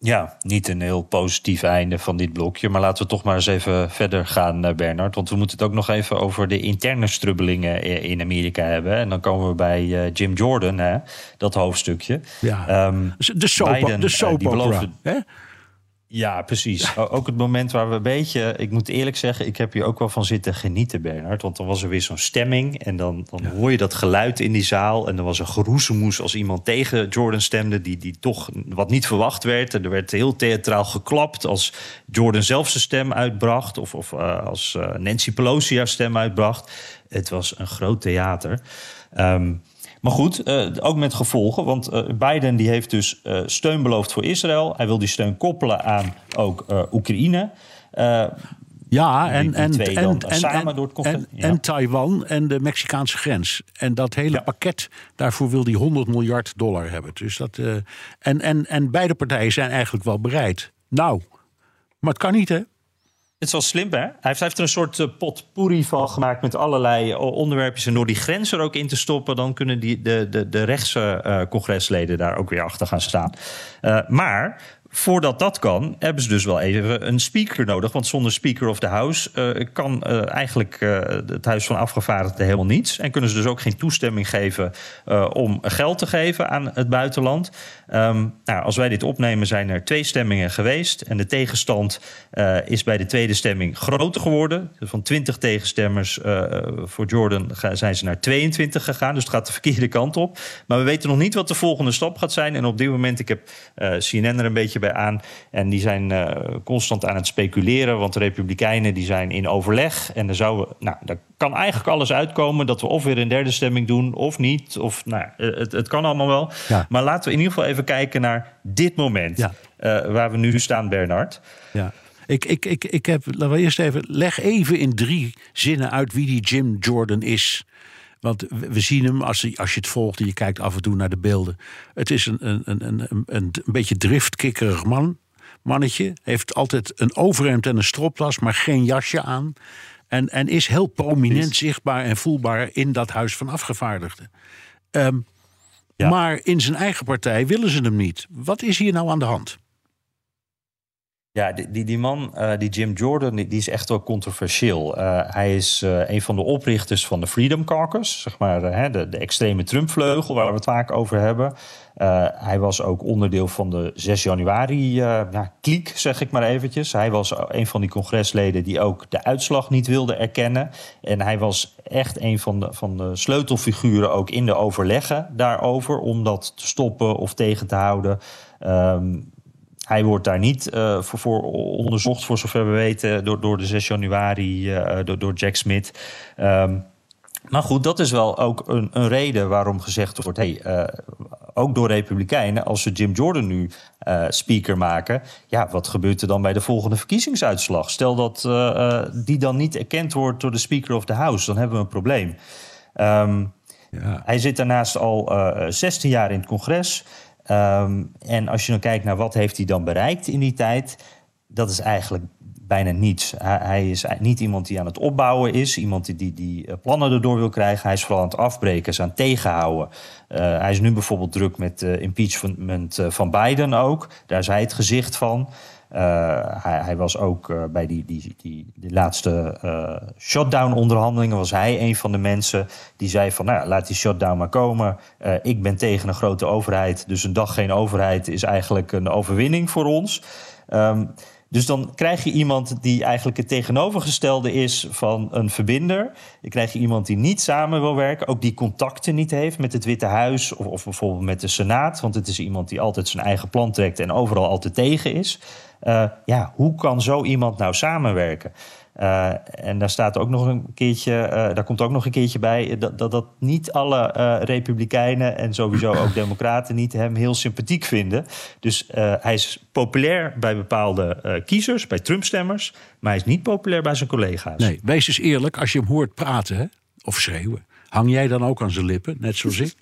Ja, niet een heel positief einde van dit blokje. Maar laten we toch maar eens even verder gaan, uh, Bernard. Want we moeten het ook nog even over de interne strubbelingen in Amerika hebben. En dan komen we bij uh, Jim Jordan, hè, dat hoofdstukje. Ja, um, de soap, Biden, de soap beloofde, hè? Ja, precies. Ook het moment waar we een beetje... Ik moet eerlijk zeggen, ik heb hier ook wel van zitten genieten, Bernard. Want dan was er weer zo'n stemming. En dan, dan hoor je dat geluid in die zaal. En er was een geroezemoes als iemand tegen Jordan stemde... Die, die toch wat niet verwacht werd. En er werd heel theatraal geklapt als Jordan zelf zijn stem uitbracht... of, of uh, als uh, Nancy Pelosi haar stem uitbracht. Het was een groot theater. Um, maar goed, uh, ook met gevolgen. Want uh, Biden die heeft dus uh, steun beloofd voor Israël. Hij wil die steun koppelen aan ook Oekraïne. ja, en, en, en, samen door het en, ja. en Taiwan en de Mexicaanse grens. En dat hele ja. pakket, daarvoor wil hij 100 miljard dollar hebben. Dus dat, en, en, en beide partijen zijn eigenlijk wel bereid. Nou, maar het kan niet, hè? Het is wel slim, hè? Hij heeft, heeft er een soort uh, potpourri van gemaakt met allerlei uh, onderwerpjes. En door die grens er ook in te stoppen, dan kunnen die, de, de, de rechtse uh, congresleden daar ook weer achter gaan staan. maar voordat dat kan, hebben ze dus wel even een speaker nodig. Want zonder Speaker of the House kan eigenlijk het Huis van Afgevaardigden helemaal niets. En kunnen ze dus ook geen toestemming geven om geld te geven aan het buitenland. Um, nou, als wij dit opnemen, zijn er twee stemmingen geweest. En de tegenstand is bij de tweede stemming groter geworden. Dus van 20 tegenstemmers voor Jordan zijn ze naar 22 gegaan. Dus het gaat de verkeerde kant op. Maar we weten nog niet wat de volgende stap gaat zijn. En op dit moment, ik heb CNN er een beetje aan. En die zijn constant aan het speculeren. Want de Republikeinen die zijn in overleg. En er, zou, nou, kan eigenlijk alles uitkomen. Dat we of weer een derde stemming doen of niet. Of, nou, het, het kan allemaal wel. Ja. Maar laten we in ieder geval even kijken naar dit moment. Ja. Uh, waar we nu staan, Bernard. Ja. Ik, ik, ik, ik heb, laten we eerst even, leg even in drie zinnen uit wie die Jim Jordan is. Want we zien hem, als als je het volgt en je kijkt af en toe naar de beelden. Het is een, een, een, een, een, een beetje driftkikkerig man. Mannetje. Heeft altijd een overhemd en een stropdas, maar geen jasje aan. En, en is heel prominent zichtbaar en voelbaar in dat huis van afgevaardigden. Um, ja. Maar in zijn eigen partij willen ze hem niet. Wat is hier nou aan de hand? Ja, die, die, man, uh, die Jim Jordan, die, is echt wel controversieel. Uh, hij is uh, een van de oprichters van de Freedom Caucus, zeg maar de, de extreme Trump-vleugel waar we het vaak over hebben. hij was ook onderdeel van de 6 januari nou, kliek, zeg ik maar eventjes. Hij was een van die congresleden die ook de uitslag niet wilde erkennen. En hij was echt een van de, van de sleutelfiguren ook in de overleggen daarover, om dat te stoppen of tegen te houden. Um, hij wordt daar niet uh, voor, voor, onderzocht, voor zover we weten, door, door de 6 januari, uh, door, door, Jack Smith. Um, maar goed, dat is wel ook een, een reden waarom gezegd wordt: hey, uh, ook door Republikeinen, als ze Jim Jordan nu speaker maken, ja, wat gebeurt er dan bij de volgende verkiezingsuitslag? Stel dat die dan niet erkend wordt door de Speaker of the House, dan hebben we een probleem. Um, ja. Hij zit daarnaast al 16 jaar in het congres. Um, en als je dan kijkt naar wat heeft hij dan bereikt in die tijd, dat is eigenlijk bijna niets. Hij, is niet iemand die aan het opbouwen is, iemand die, die, die eh, plannen erdoor wil krijgen. Hij is vooral aan het afbreken, is aan het tegenhouden. Uh, hij is nu bijvoorbeeld druk met uh, impeachment van Biden ook. Daar is hij het gezicht van. Uh, hij, hij, was ook uh, bij die, die, die, laatste uh, shutdown-onderhandelingen... was hij een van de mensen die zei van... nou laat die shutdown maar komen. ik ben tegen een grote overheid. Dus een dag geen overheid is eigenlijk een overwinning voor ons. Um, dus dan krijg je iemand die eigenlijk het tegenovergestelde is van een verbinder. Dan krijg je iemand die niet samen wil werken, ook die contacten niet heeft met het Witte Huis of, of bijvoorbeeld met de Senaat. Want het is iemand die altijd zijn eigen plan trekt en overal altijd tegen is. Uh, ja, hoe kan zo iemand nou samenwerken? Uh, en daar staat ook nog een keertje, uh, daar komt ook nog een keertje bij dat dat, dat niet alle uh, republikeinen en sowieso ook democraten niet hem heel sympathiek vinden. Dus hij is populair bij bepaalde kiezers, bij Trump-stemmers, maar hij is niet populair bij zijn collega's. Nee, wees eens eerlijk, als je hem hoort praten hè, of schreeuwen, hang jij dan ook aan zijn lippen, net zoals ik?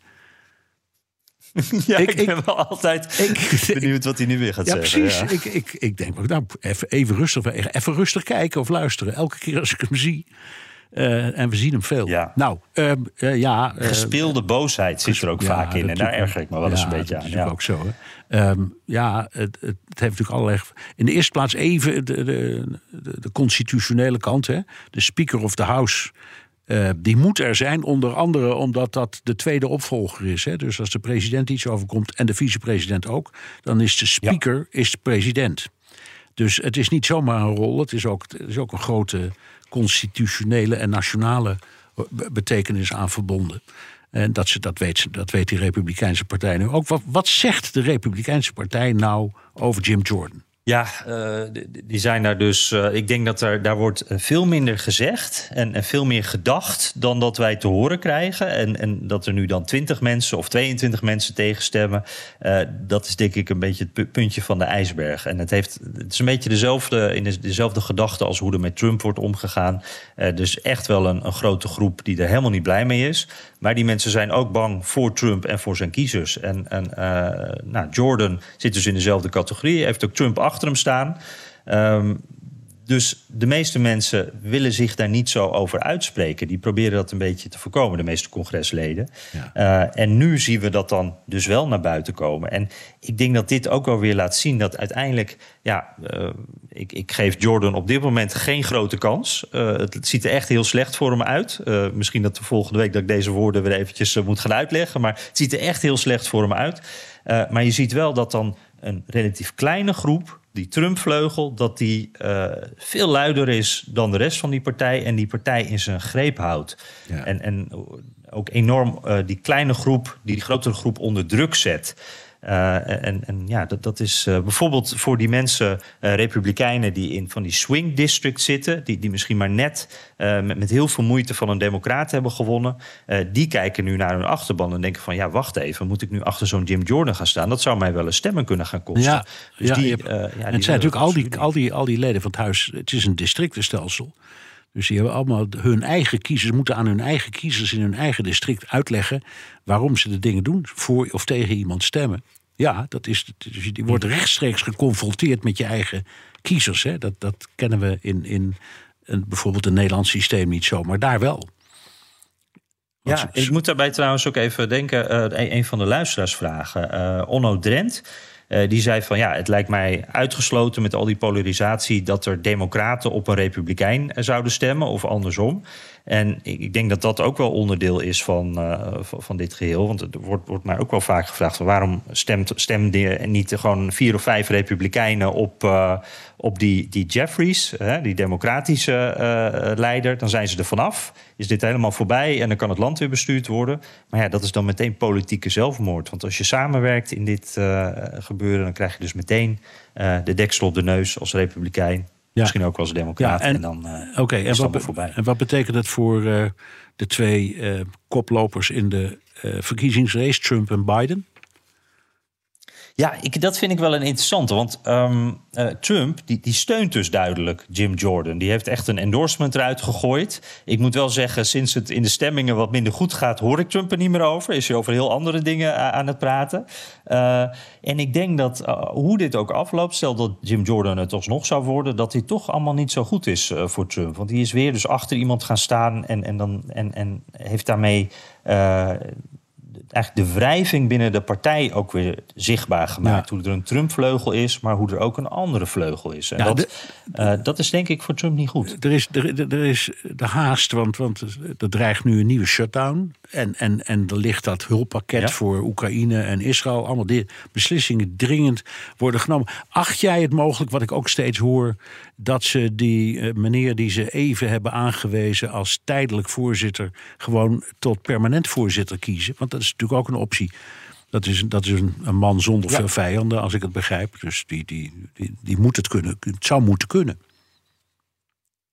Ja, ik, ik, ben wel altijd ik, benieuwd wat hij nu weer gaat ja, zeggen. Precies. Ja, precies. Ik, ik, ik denk, nou, even, even, rustig, even rustig kijken of luisteren. Elke keer als ik hem zie. Uh, en we zien hem veel. Ja. Nou, uh, uh, ja. Gespeelde boosheid zit er ook ja, vaak in. En daar erger ik me wel eens een beetje aan. Dat is ja. ook zo. Hè. Um, ja, het, het, heeft natuurlijk allerlei. In de eerste plaats even de, de, de, de constitutionele kant. Hè. De Speaker of the House. Uh, die moet er zijn, onder andere omdat dat de tweede opvolger is. Hè? Dus als de president iets overkomt en de vicepresident ook, dan is de speaker ja. is de president. Dus het is niet zomaar een rol, het is ook, het is ook een grote constitutionele en nationale betekenis aan verbonden. En dat, ze, dat, weet, dat weet die Republikeinse partij nu ook. Wat, wat zegt de Republikeinse partij nou over Jim Jordan? Ja, uh, die zijn daar dus. Uh, ik denk dat er, daar wordt veel minder gezegd en, en, veel meer gedacht dan dat wij te horen krijgen. En, en dat er nu dan 20 mensen of 22 mensen tegenstemmen. Dat is denk ik een beetje het puntje van de ijsberg. En het, heeft, het is een beetje dezelfde, in dezelfde gedachte als hoe er met Trump wordt omgegaan. dus echt wel een, een grote groep die er helemaal niet blij mee is. Maar die mensen zijn ook bang voor Trump en voor zijn kiezers. En, en nou, Jordan zit dus in dezelfde categorie. Heeft ook Trump achter hem staan. Um, dus de meeste mensen willen zich daar niet zo over uitspreken. Die proberen dat een beetje te voorkomen, de meeste congresleden. Ja. Uh, en nu zien we dat dan dus wel naar buiten komen. En ik denk dat dit ook wel weer laat zien dat uiteindelijk... ja, uh, ik, ik, geef Jordan op dit moment geen grote kans. Uh, het ziet er echt heel slecht voor hem uit. misschien dat de volgende week dat ik deze woorden weer eventjes moet gaan uitleggen. Maar het ziet er echt heel slecht voor hem uit. maar je ziet wel dat dan een relatief kleine groep die Trump-vleugel, dat die uh, veel luider is dan de rest van die partij en die partij in zijn greep houdt. Ja. En, en ook enorm uh, die kleine groep, die, die grotere groep onder druk zet. Uh, en, en ja, dat, dat is uh, bijvoorbeeld voor die mensen, uh, republikeinen die in van die swing districts zitten, die, die misschien maar net met, met heel veel moeite van een democraat hebben gewonnen, die kijken nu naar hun achterban en denken van ja, wacht even, moet ik nu achter zo'n Jim Jordan gaan staan? Dat zou mij wel eens stemmen kunnen gaan kosten. Ja, dus ja, die, hebt, ja, die het zijn natuurlijk al die, al, die, al die leden van het huis, het is een districtenstelsel. Dus die hebben allemaal hun eigen kiezers, moeten aan hun eigen kiezers in hun eigen district uitleggen waarom ze de dingen doen, voor of tegen iemand stemmen. Ja, dat is, dus je wordt rechtstreeks geconfronteerd met je eigen kiezers. Hè. Dat, dat kennen we in, in een, bijvoorbeeld een Nederlands systeem niet zo, maar daar wel. Ja, ik moet daarbij trouwens ook even denken, uh, een van de luisteraarsvragen. Uh, Onno Drent, uh, die zei van ja, het lijkt mij uitgesloten met al die polarisatie dat er democraten op een republikein zouden stemmen of andersom. En ik denk dat dat ook wel onderdeel is van, uh, van dit geheel. Want er wordt, wordt mij ook wel vaak gevraagd: waarom stemt, stemden niet gewoon vier of vijf republikeinen op, uh, op die, die Jeffries, hè, die democratische uh, leider? Dan zijn ze er vanaf. Is dit helemaal voorbij en dan kan het land weer bestuurd worden. Maar ja, dat is dan meteen politieke zelfmoord. Want als je samenwerkt in dit gebeuren, dan krijg je dus meteen de deksel op de neus als republikein. Ja. Misschien ook wel als democraat. Ja, en, en, dan uh, okay, en wat, voorbij. En wat betekent het voor uh, de twee uh, koplopers in de verkiezingsrace, Trump en Biden? Ja, ik, dat vind ik wel een interessante. Want um, uh, Trump die, die steunt dus duidelijk Jim Jordan. Die heeft echt een endorsement eruit gegooid. Ik moet wel zeggen, sinds het in de stemmingen wat minder goed gaat, hoor ik Trump er niet meer over. Is hij over heel andere dingen aan het praten. Uh, en ik denk dat hoe dit ook afloopt, stel dat Jim Jordan het alsnog zou worden, dat hij toch allemaal niet zo goed is voor Trump. Want die is weer dus achter iemand gaan staan en, en, dan, en, en heeft daarmee eigenlijk de wrijving binnen de partij ook weer zichtbaar gemaakt. Ja. Hoe er een Trump-vleugel is, maar hoe er ook een andere vleugel is. En dat, de, uh, dat is denk ik voor Trump niet goed. Er is, er, er is de haast, want, want er dreigt nu een nieuwe shutdown. En, en, en er ligt dat hulppakket ja. voor Oekraïne en Israël. Allemaal die beslissingen dringend worden genomen. Acht jij het mogelijk, wat ik ook steeds hoor, dat ze die uh, meneer die ze even hebben aangewezen als tijdelijk voorzitter, gewoon tot permanent voorzitter kiezen? Want dat is natuurlijk ook een optie. Dat is, dat is een, een man zonder ja. veel vijanden, als ik het begrijp. Dus die, die, die, die moet het kunnen. Het zou moeten kunnen.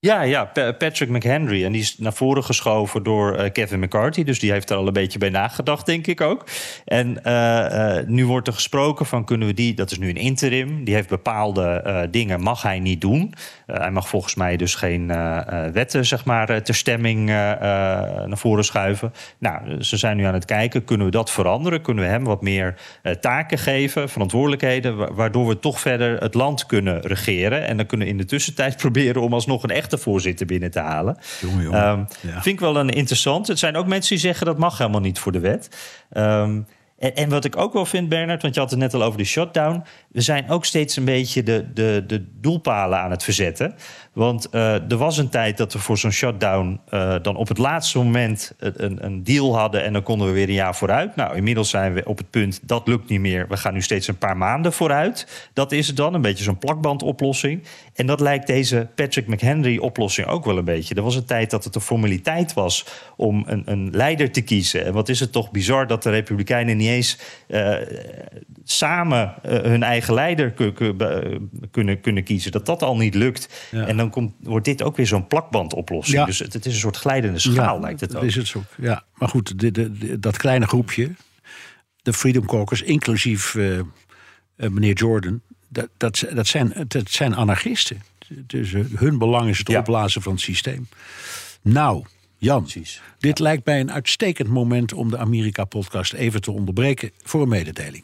Ja, ja, Patrick McHenry. En die is naar voren geschoven door uh, Kevin McCarthy. Dus die heeft er al een beetje bij nagedacht, denk ik ook. En uh, uh, nu wordt er gesproken van kunnen we die... Dat is nu een interim. Die heeft bepaalde dingen, mag hij niet doen. hij mag volgens mij dus geen wetten, zeg maar, ter stemming naar voren schuiven. Nou, ze zijn nu aan het kijken. Kunnen we dat veranderen? Kunnen we hem wat meer taken geven, verantwoordelijkheden... waardoor we toch verder het land kunnen regeren. En dan kunnen we in de tussentijd proberen om alsnog een echt de voorzitter binnen te halen. Jongen, jongen. Um, Vind ik wel een interessant. Het zijn ook mensen die zeggen dat mag helemaal niet voor de wet. Um, en, en, wat ik ook wel vind, Bernard, want je had het net al over de shutdown. We zijn ook steeds een beetje de, de, de doelpalen aan het verzetten. Want uh, er was een tijd dat we voor zo'n shutdown uh, dan op het laatste moment een, een, deal hadden en dan konden we weer een jaar vooruit. Nou, inmiddels zijn we op het punt dat lukt niet meer. We gaan nu steeds een paar maanden vooruit. Dat is het dan, een beetje zo'n plakbandoplossing. En dat lijkt deze Patrick McHenry-oplossing ook wel een beetje. Er was een tijd dat het een formaliteit was om een, een leider te kiezen. En wat is het toch bizar dat de Republikeinen niet eens uh, samen hun eigen leider kunnen, kunnen kiezen. Dat dat al niet lukt. Ja. En dan komt, wordt dit ook weer zo'n plakbandoplossing. Ja. Dus het, het, is een soort glijdende schaal, ja, lijkt het ook. Is het zo. Ja, maar goed, de, de, dat kleine groepje, de Freedom Caucus, inclusief uh, uh, meneer Jordan, dat, dat, dat, zijn, dat zijn anarchisten. Dus hun belang is het opblazen van het systeem. Nou, Jan, Precies. dit lijkt mij een uitstekend moment om de Amerika-podcast even te onderbreken voor een mededeling.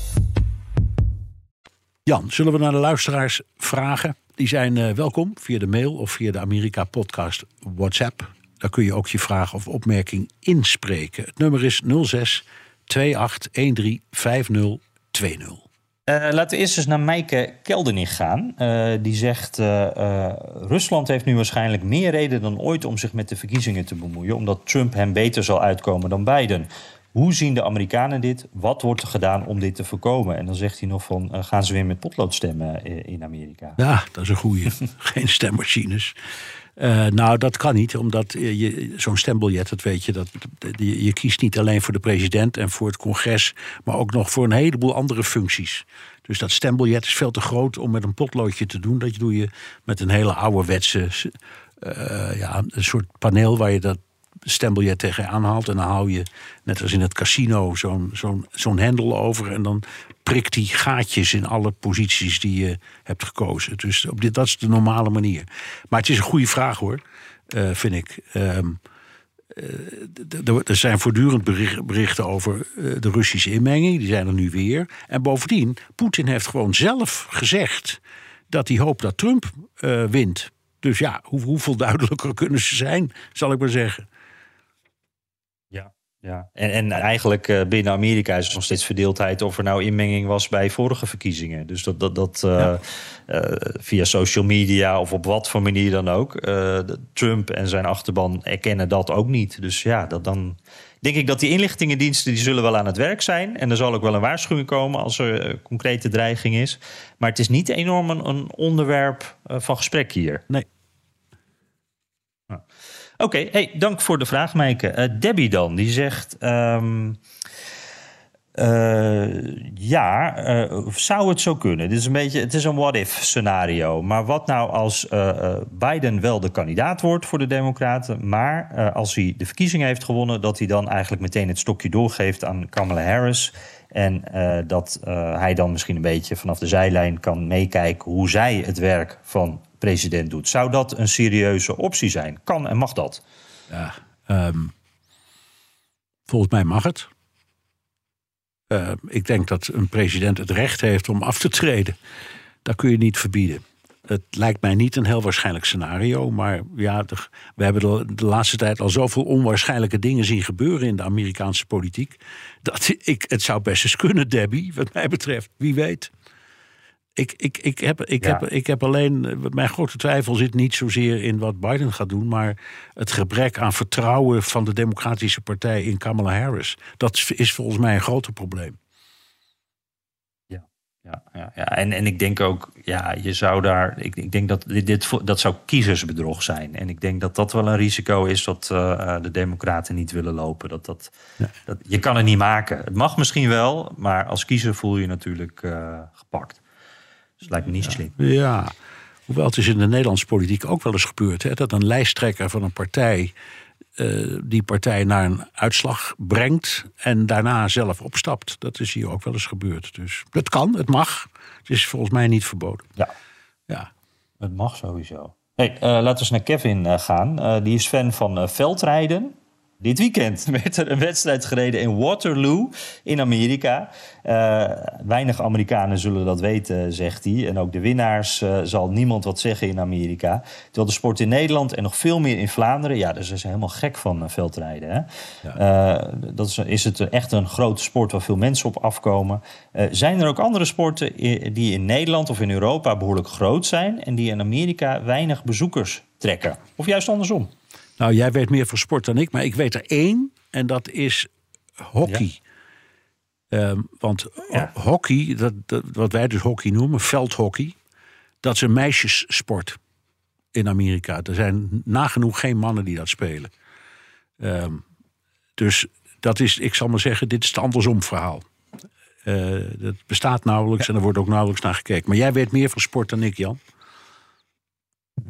Jan, zullen we naar de luisteraars vragen? Die zijn uh, welkom via de mail of via de Amerika Podcast WhatsApp. Daar kun je ook je vraag of opmerking inspreken. Het nummer is 06 2813 5020. Uh, laten we eerst eens naar Meike Keldernig gaan. Uh, die zegt: uh, Rusland heeft nu waarschijnlijk meer reden dan ooit om zich met de verkiezingen te bemoeien, omdat Trump hem beter zal uitkomen dan Biden. Hoe zien de Amerikanen dit? Wat wordt er gedaan om dit te voorkomen? En dan zegt hij nog van, uh, gaan ze weer met potlood stemmen in Amerika? Ja, dat is een goede. Geen stemmachines. Uh, nou, dat kan niet, omdat je, zo'n stembiljet, dat weet je, dat, je, je kiest niet alleen voor de president en voor het congres, maar ook nog voor een heleboel andere functies. Dus dat stembiljet is veel te groot om met een potloodje te doen. Dat doe je met een hele ouderwetse, uh, ja, een soort paneel waar je dat stembiljet tegen aanhaalt. En dan hou je, net als in het casino, zo'n zo'n zo'n hendel over. En dan prikt die gaatjes in alle posities die je hebt gekozen. Dus op dit, dat is de normale manier. Maar het is een goede vraag hoor, uh, vind ik. Um, uh, er zijn voortdurend berichten over de Russische inmenging. Die zijn er nu weer. En bovendien, Poetin heeft gewoon zelf gezegd dat hij hoopt dat Trump wint. Dus ja, hoe, hoeveel duidelijker kunnen ze zijn, zal ik maar zeggen. Ja, en, en eigenlijk uh, binnen Amerika is er nog steeds verdeeldheid of er nou inmenging was bij vorige verkiezingen. Dus dat, dat, dat ja. uh, via social media of op wat voor manier dan ook. Trump en zijn achterban erkennen dat ook niet. Dus ja, dat, dan denk ik dat die inlichtingendiensten die zullen wel aan het werk zijn. En er zal ook wel een waarschuwing komen als er concrete dreiging is. Maar het is niet enorm een, een onderwerp van gesprek hier. Nee. Oké, hey, dank voor de vraag, Meike. Uh, Debbie dan, die zegt... Um, uh, ja, uh, zou het zo kunnen? Dit is een beetje, het is een what-if scenario. Maar wat nou als Biden wel de kandidaat wordt voor de Democraten... maar als hij de verkiezingen heeft gewonnen... dat hij dan eigenlijk meteen het stokje doorgeeft aan Kamala Harris... En dat hij dan misschien een beetje vanaf de zijlijn kan meekijken... hoe zij het werk van president doet. Zou dat een serieuze optie zijn? Kan en mag dat? Ja, um, volgens mij mag het. Uh, ik denk dat een president het recht heeft om af te treden. Dat kun je niet verbieden. Het lijkt mij niet een heel waarschijnlijk scenario. Maar ja, we hebben de, de, laatste tijd al zoveel onwaarschijnlijke dingen zien gebeuren in de Amerikaanse politiek. Dat ik, het zou best eens kunnen, Debbie, wat mij betreft. Wie weet. Ik, ik, ik, heb, ik, Ja. heb, ik heb alleen. Mijn grote twijfel zit niet zozeer in wat Biden gaat doen. maar het gebrek aan vertrouwen van de Democratische Partij in Kamala Harris. Dat is volgens mij een groter probleem. Ja, ja, ja. En, en ik denk ook, ja, je zou daar. Ik, ik denk dat dit, dat zou kiezersbedrog zijn. En ik denk dat dat wel een risico is dat eh, de Democraten niet willen lopen. Dat, dat, dat, je kan het niet maken. Het mag misschien wel, maar als kiezer voel je je natuurlijk eh, gepakt. Dus het lijkt me niet slim. Ja, hoewel het is in de Nederlandse politiek ook wel eens gebeurd... Hè, dat een lijsttrekker van een partij eh, die partij naar een uitslag brengt... en daarna zelf opstapt. Dat is hier ook wel eens gebeurd. Dus het kan, het mag. Het is volgens mij niet verboden. Ja. Ja. Het mag sowieso. Hey, eh, laten we eens naar Kevin eh, gaan. Die is fan van veldrijden. Dit weekend werd er een wedstrijd gereden in Waterloo in Amerika. Eh, weinig Amerikanen zullen dat weten, zegt hij. En ook de winnaars eh, zal niemand wat zeggen in Amerika. Terwijl de sport in Nederland en nog veel meer in Vlaanderen... ja, dus ze zijn helemaal gek van eh, veldrijden. Hè? Dat is, is het echt een grote sport waar veel mensen op afkomen. Zijn er ook andere sporten die in Nederland of in Europa behoorlijk groot zijn... en die in Amerika weinig bezoekers trekken? Of juist andersom? Nou, jij weet meer van sport dan ik, maar ik weet er één. En dat is hockey. Ehm, want Ja. hockey, dat, dat, wat wij dus hockey noemen, veldhockey... dat is een meisjessport in Amerika. Er zijn nagenoeg geen mannen die dat spelen. Ehm, dus dat is, ik zal maar zeggen, dit is het andersom verhaal. Eh dat bestaat nauwelijks en er wordt ook nauwelijks naar gekeken. Maar jij weet meer van sport dan ik, Jan.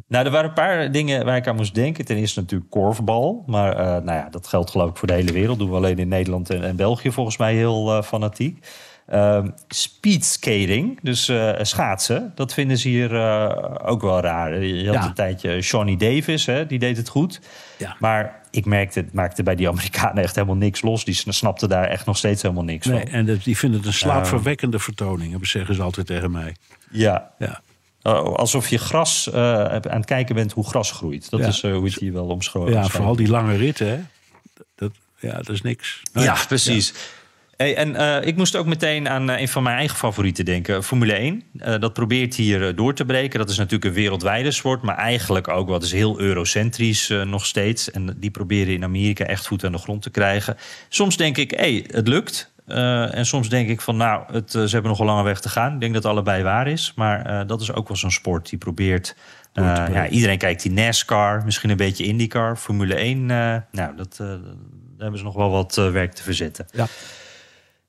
Nou, er waren een paar dingen waar ik aan moest denken. Ten eerste natuurlijk korfbal. Maar eh, nou ja, dat geldt geloof ik voor de hele wereld. Doen we alleen in Nederland en, en België volgens mij heel eh, fanatiek. Ehm speedskating, dus eh, schaatsen, dat vinden ze hier ook wel raar. Je had Ja. een tijdje Johnny Davis, hè, die deed het goed. Ja. Maar ik merkte, het maakte bij die Amerikanen echt helemaal niks los. Die snapten daar echt nog steeds helemaal niks Nee, van. en die vinden het een slaapverwekkende vertoning, zeggen ze altijd tegen mij. Ja, Ja. Oh, alsof je gras eh, aan het kijken bent hoe gras groeit. Dat Ja. is eh, hoe het hier wel omschreven Ja, vooral die lange ritten, hè? Dat, ja, dat is niks. Ja, precies. Hey, en eh, ik moest ook meteen aan een van mijn eigen favorieten denken. Formule 1. Eh, dat probeert hier door te breken. Dat is natuurlijk een wereldwijde sport. Maar eigenlijk ook wat is heel eurocentrisch nog steeds. En die proberen in Amerika echt voet aan de grond te krijgen. Soms denk ik, hé, hey, het lukt. Eh, en soms denk ik van, nou, het, eh, ze hebben nog een lange weg te gaan. Ik denk dat allebei waar is. Maar eh, dat is ook wel zo'n sport die probeert... ja, iedereen kijkt die NASCAR, misschien een beetje IndyCar. Formule 1, eh, nou, dat, daar hebben ze nog wel wat werk te verzetten. Ja.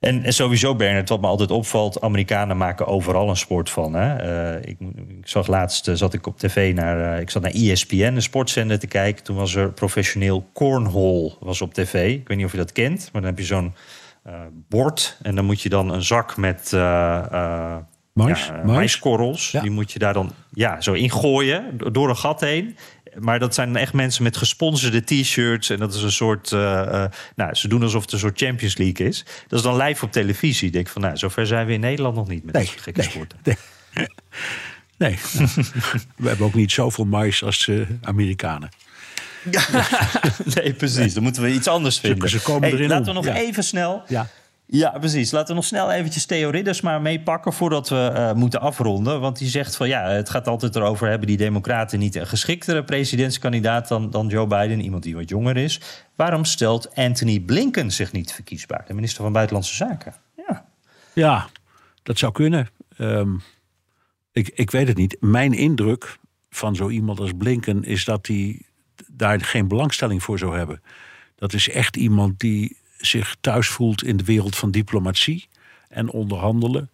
En, en sowieso, Bernard, wat me altijd opvalt... Amerikanen maken overal een sport van. Hè? Ik, ik zag laatst, zat ik op tv naar... eh, ik zat naar ESPN, een sportzender, te kijken. Toen was er professioneel cornhole was op tv. Ik weet niet of je dat kent, maar dan heb je zo'n bord... en dan moet je dan een zak met... eh, eh, Mais, ja, maiskorrels. Ja. Die moet je daar dan ja, zo ingooien, do- door een gat heen. Maar dat zijn echt mensen met gesponsorde t-shirts. En dat is een soort. eh, eh, nou, ze doen alsof het een soort Champions League is. Dat is dan live op televisie. Ik denk van, nou, zover zijn we in Nederland nog niet met Nee, gekke nee, sporten. nee. Nee, we hebben ook niet zoveel mais als de Amerikanen. nee, precies. Dan moeten we iets anders vinden. ze komen Hey, erin laten we nog Ja. even snel. Ja. Ja, precies. Laten we nog snel eventjes Theo Ridders maar meepakken voordat we eh, moeten afronden. Want die zegt van ja, het gaat altijd erover hebben die democraten niet een geschiktere presidentskandidaat dan, dan Joe Biden, iemand die wat jonger is. Waarom stelt Anthony Blinken zich niet verkiesbaar, de minister van Buitenlandse Zaken? Ja. Ja, dat zou kunnen. Ehm, ik, ik weet het niet. Mijn indruk van zo iemand als Blinken is dat hij daar geen belangstelling voor zou hebben. Dat is echt iemand die zich thuis voelt in de wereld van diplomatie en onderhandelen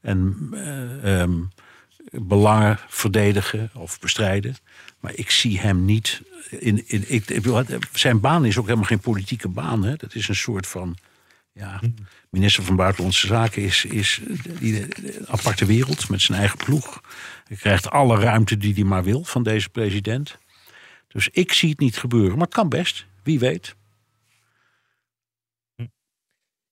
en eh, ehm, belangen verdedigen of bestrijden. Maar ik zie hem niet. In, in, ik, zijn baan is ook helemaal geen politieke baan. Hè? Dat is een soort van. Ja, minister van Buitenlandse Zaken is, is een aparte wereld met zijn eigen ploeg. Hij krijgt alle ruimte die hij maar wil van deze president. Dus ik zie het niet gebeuren. Maar het kan best, wie weet.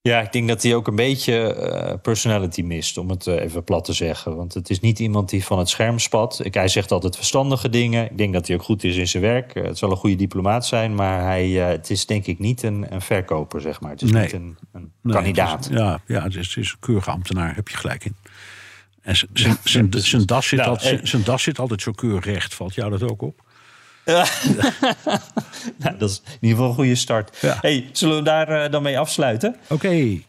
Ja, ik denk dat hij ook een beetje eh, personality mist, om het eh, even plat te zeggen. Want het is niet iemand die van het scherm spat. Ik, hij zegt altijd verstandige dingen. Ik denk dat hij ook goed is in zijn werk. Eh, het zal een goede diplomaat zijn, maar hij, het is denk ik niet een, een verkoper, zeg maar. Het is Nee. niet een, een Nee, kandidaat. het is- ja, ja het, is, het is een keurige ambtenaar, heb je gelijk in. En zijn- das zit Nou, das zit altijd zo keurig recht. Valt jou dat ook op? Nou, dat is in ieder geval een goede start. Ja. Hey, zullen we daar eh, dan mee afsluiten? Oké.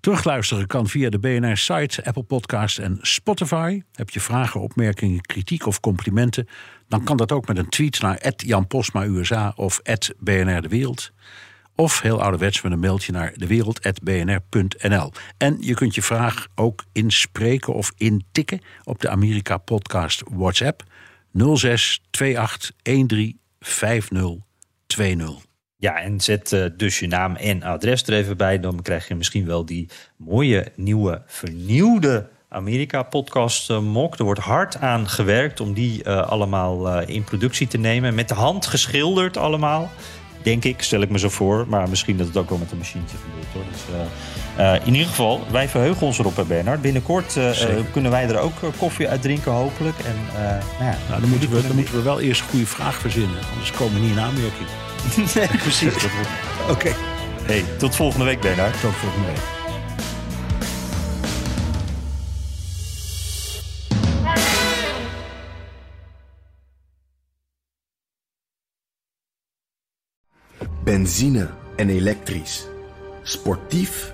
Terugluisteren kan via de BNR-site, Apple Podcast en Spotify. Heb je vragen, opmerkingen, kritiek of complimenten? Dan kan dat ook met een tweet naar Jan Postma USA of BNR De Wereld. Of heel ouderwets met een mailtje naar dewereld.bnr.nl. En je kunt je vraag ook inspreken of intikken op de Amerika Podcast WhatsApp 06 28 13 50 20. Ja, en zet eh, dus je naam en adres er even bij. Dan krijg je misschien wel die mooie, nieuwe, vernieuwde Amerika-podcast eh, mok. Er wordt hard aan gewerkt om die eh, allemaal in productie te nemen. Met de hand geschilderd allemaal. Denk ik, stel ik me zo voor. Maar misschien dat het ook wel met een machientje gebeurt. Hoor. Dus, eh, eh, in ieder geval, wij verheugen ons erop, hè, Bernard. Binnenkort eh, eh, kunnen wij er ook eh, koffie uit drinken, hopelijk. En, eh, nou ja, Nou, dan moeten, we, dan moeten we wel eerst een goede vraag verzinnen. Anders komen we niet in aanmerking. nee, precies. Oké. Hey, tot volgende week, Bernard. Tot volgende week. Benzine en elektrisch. Sportief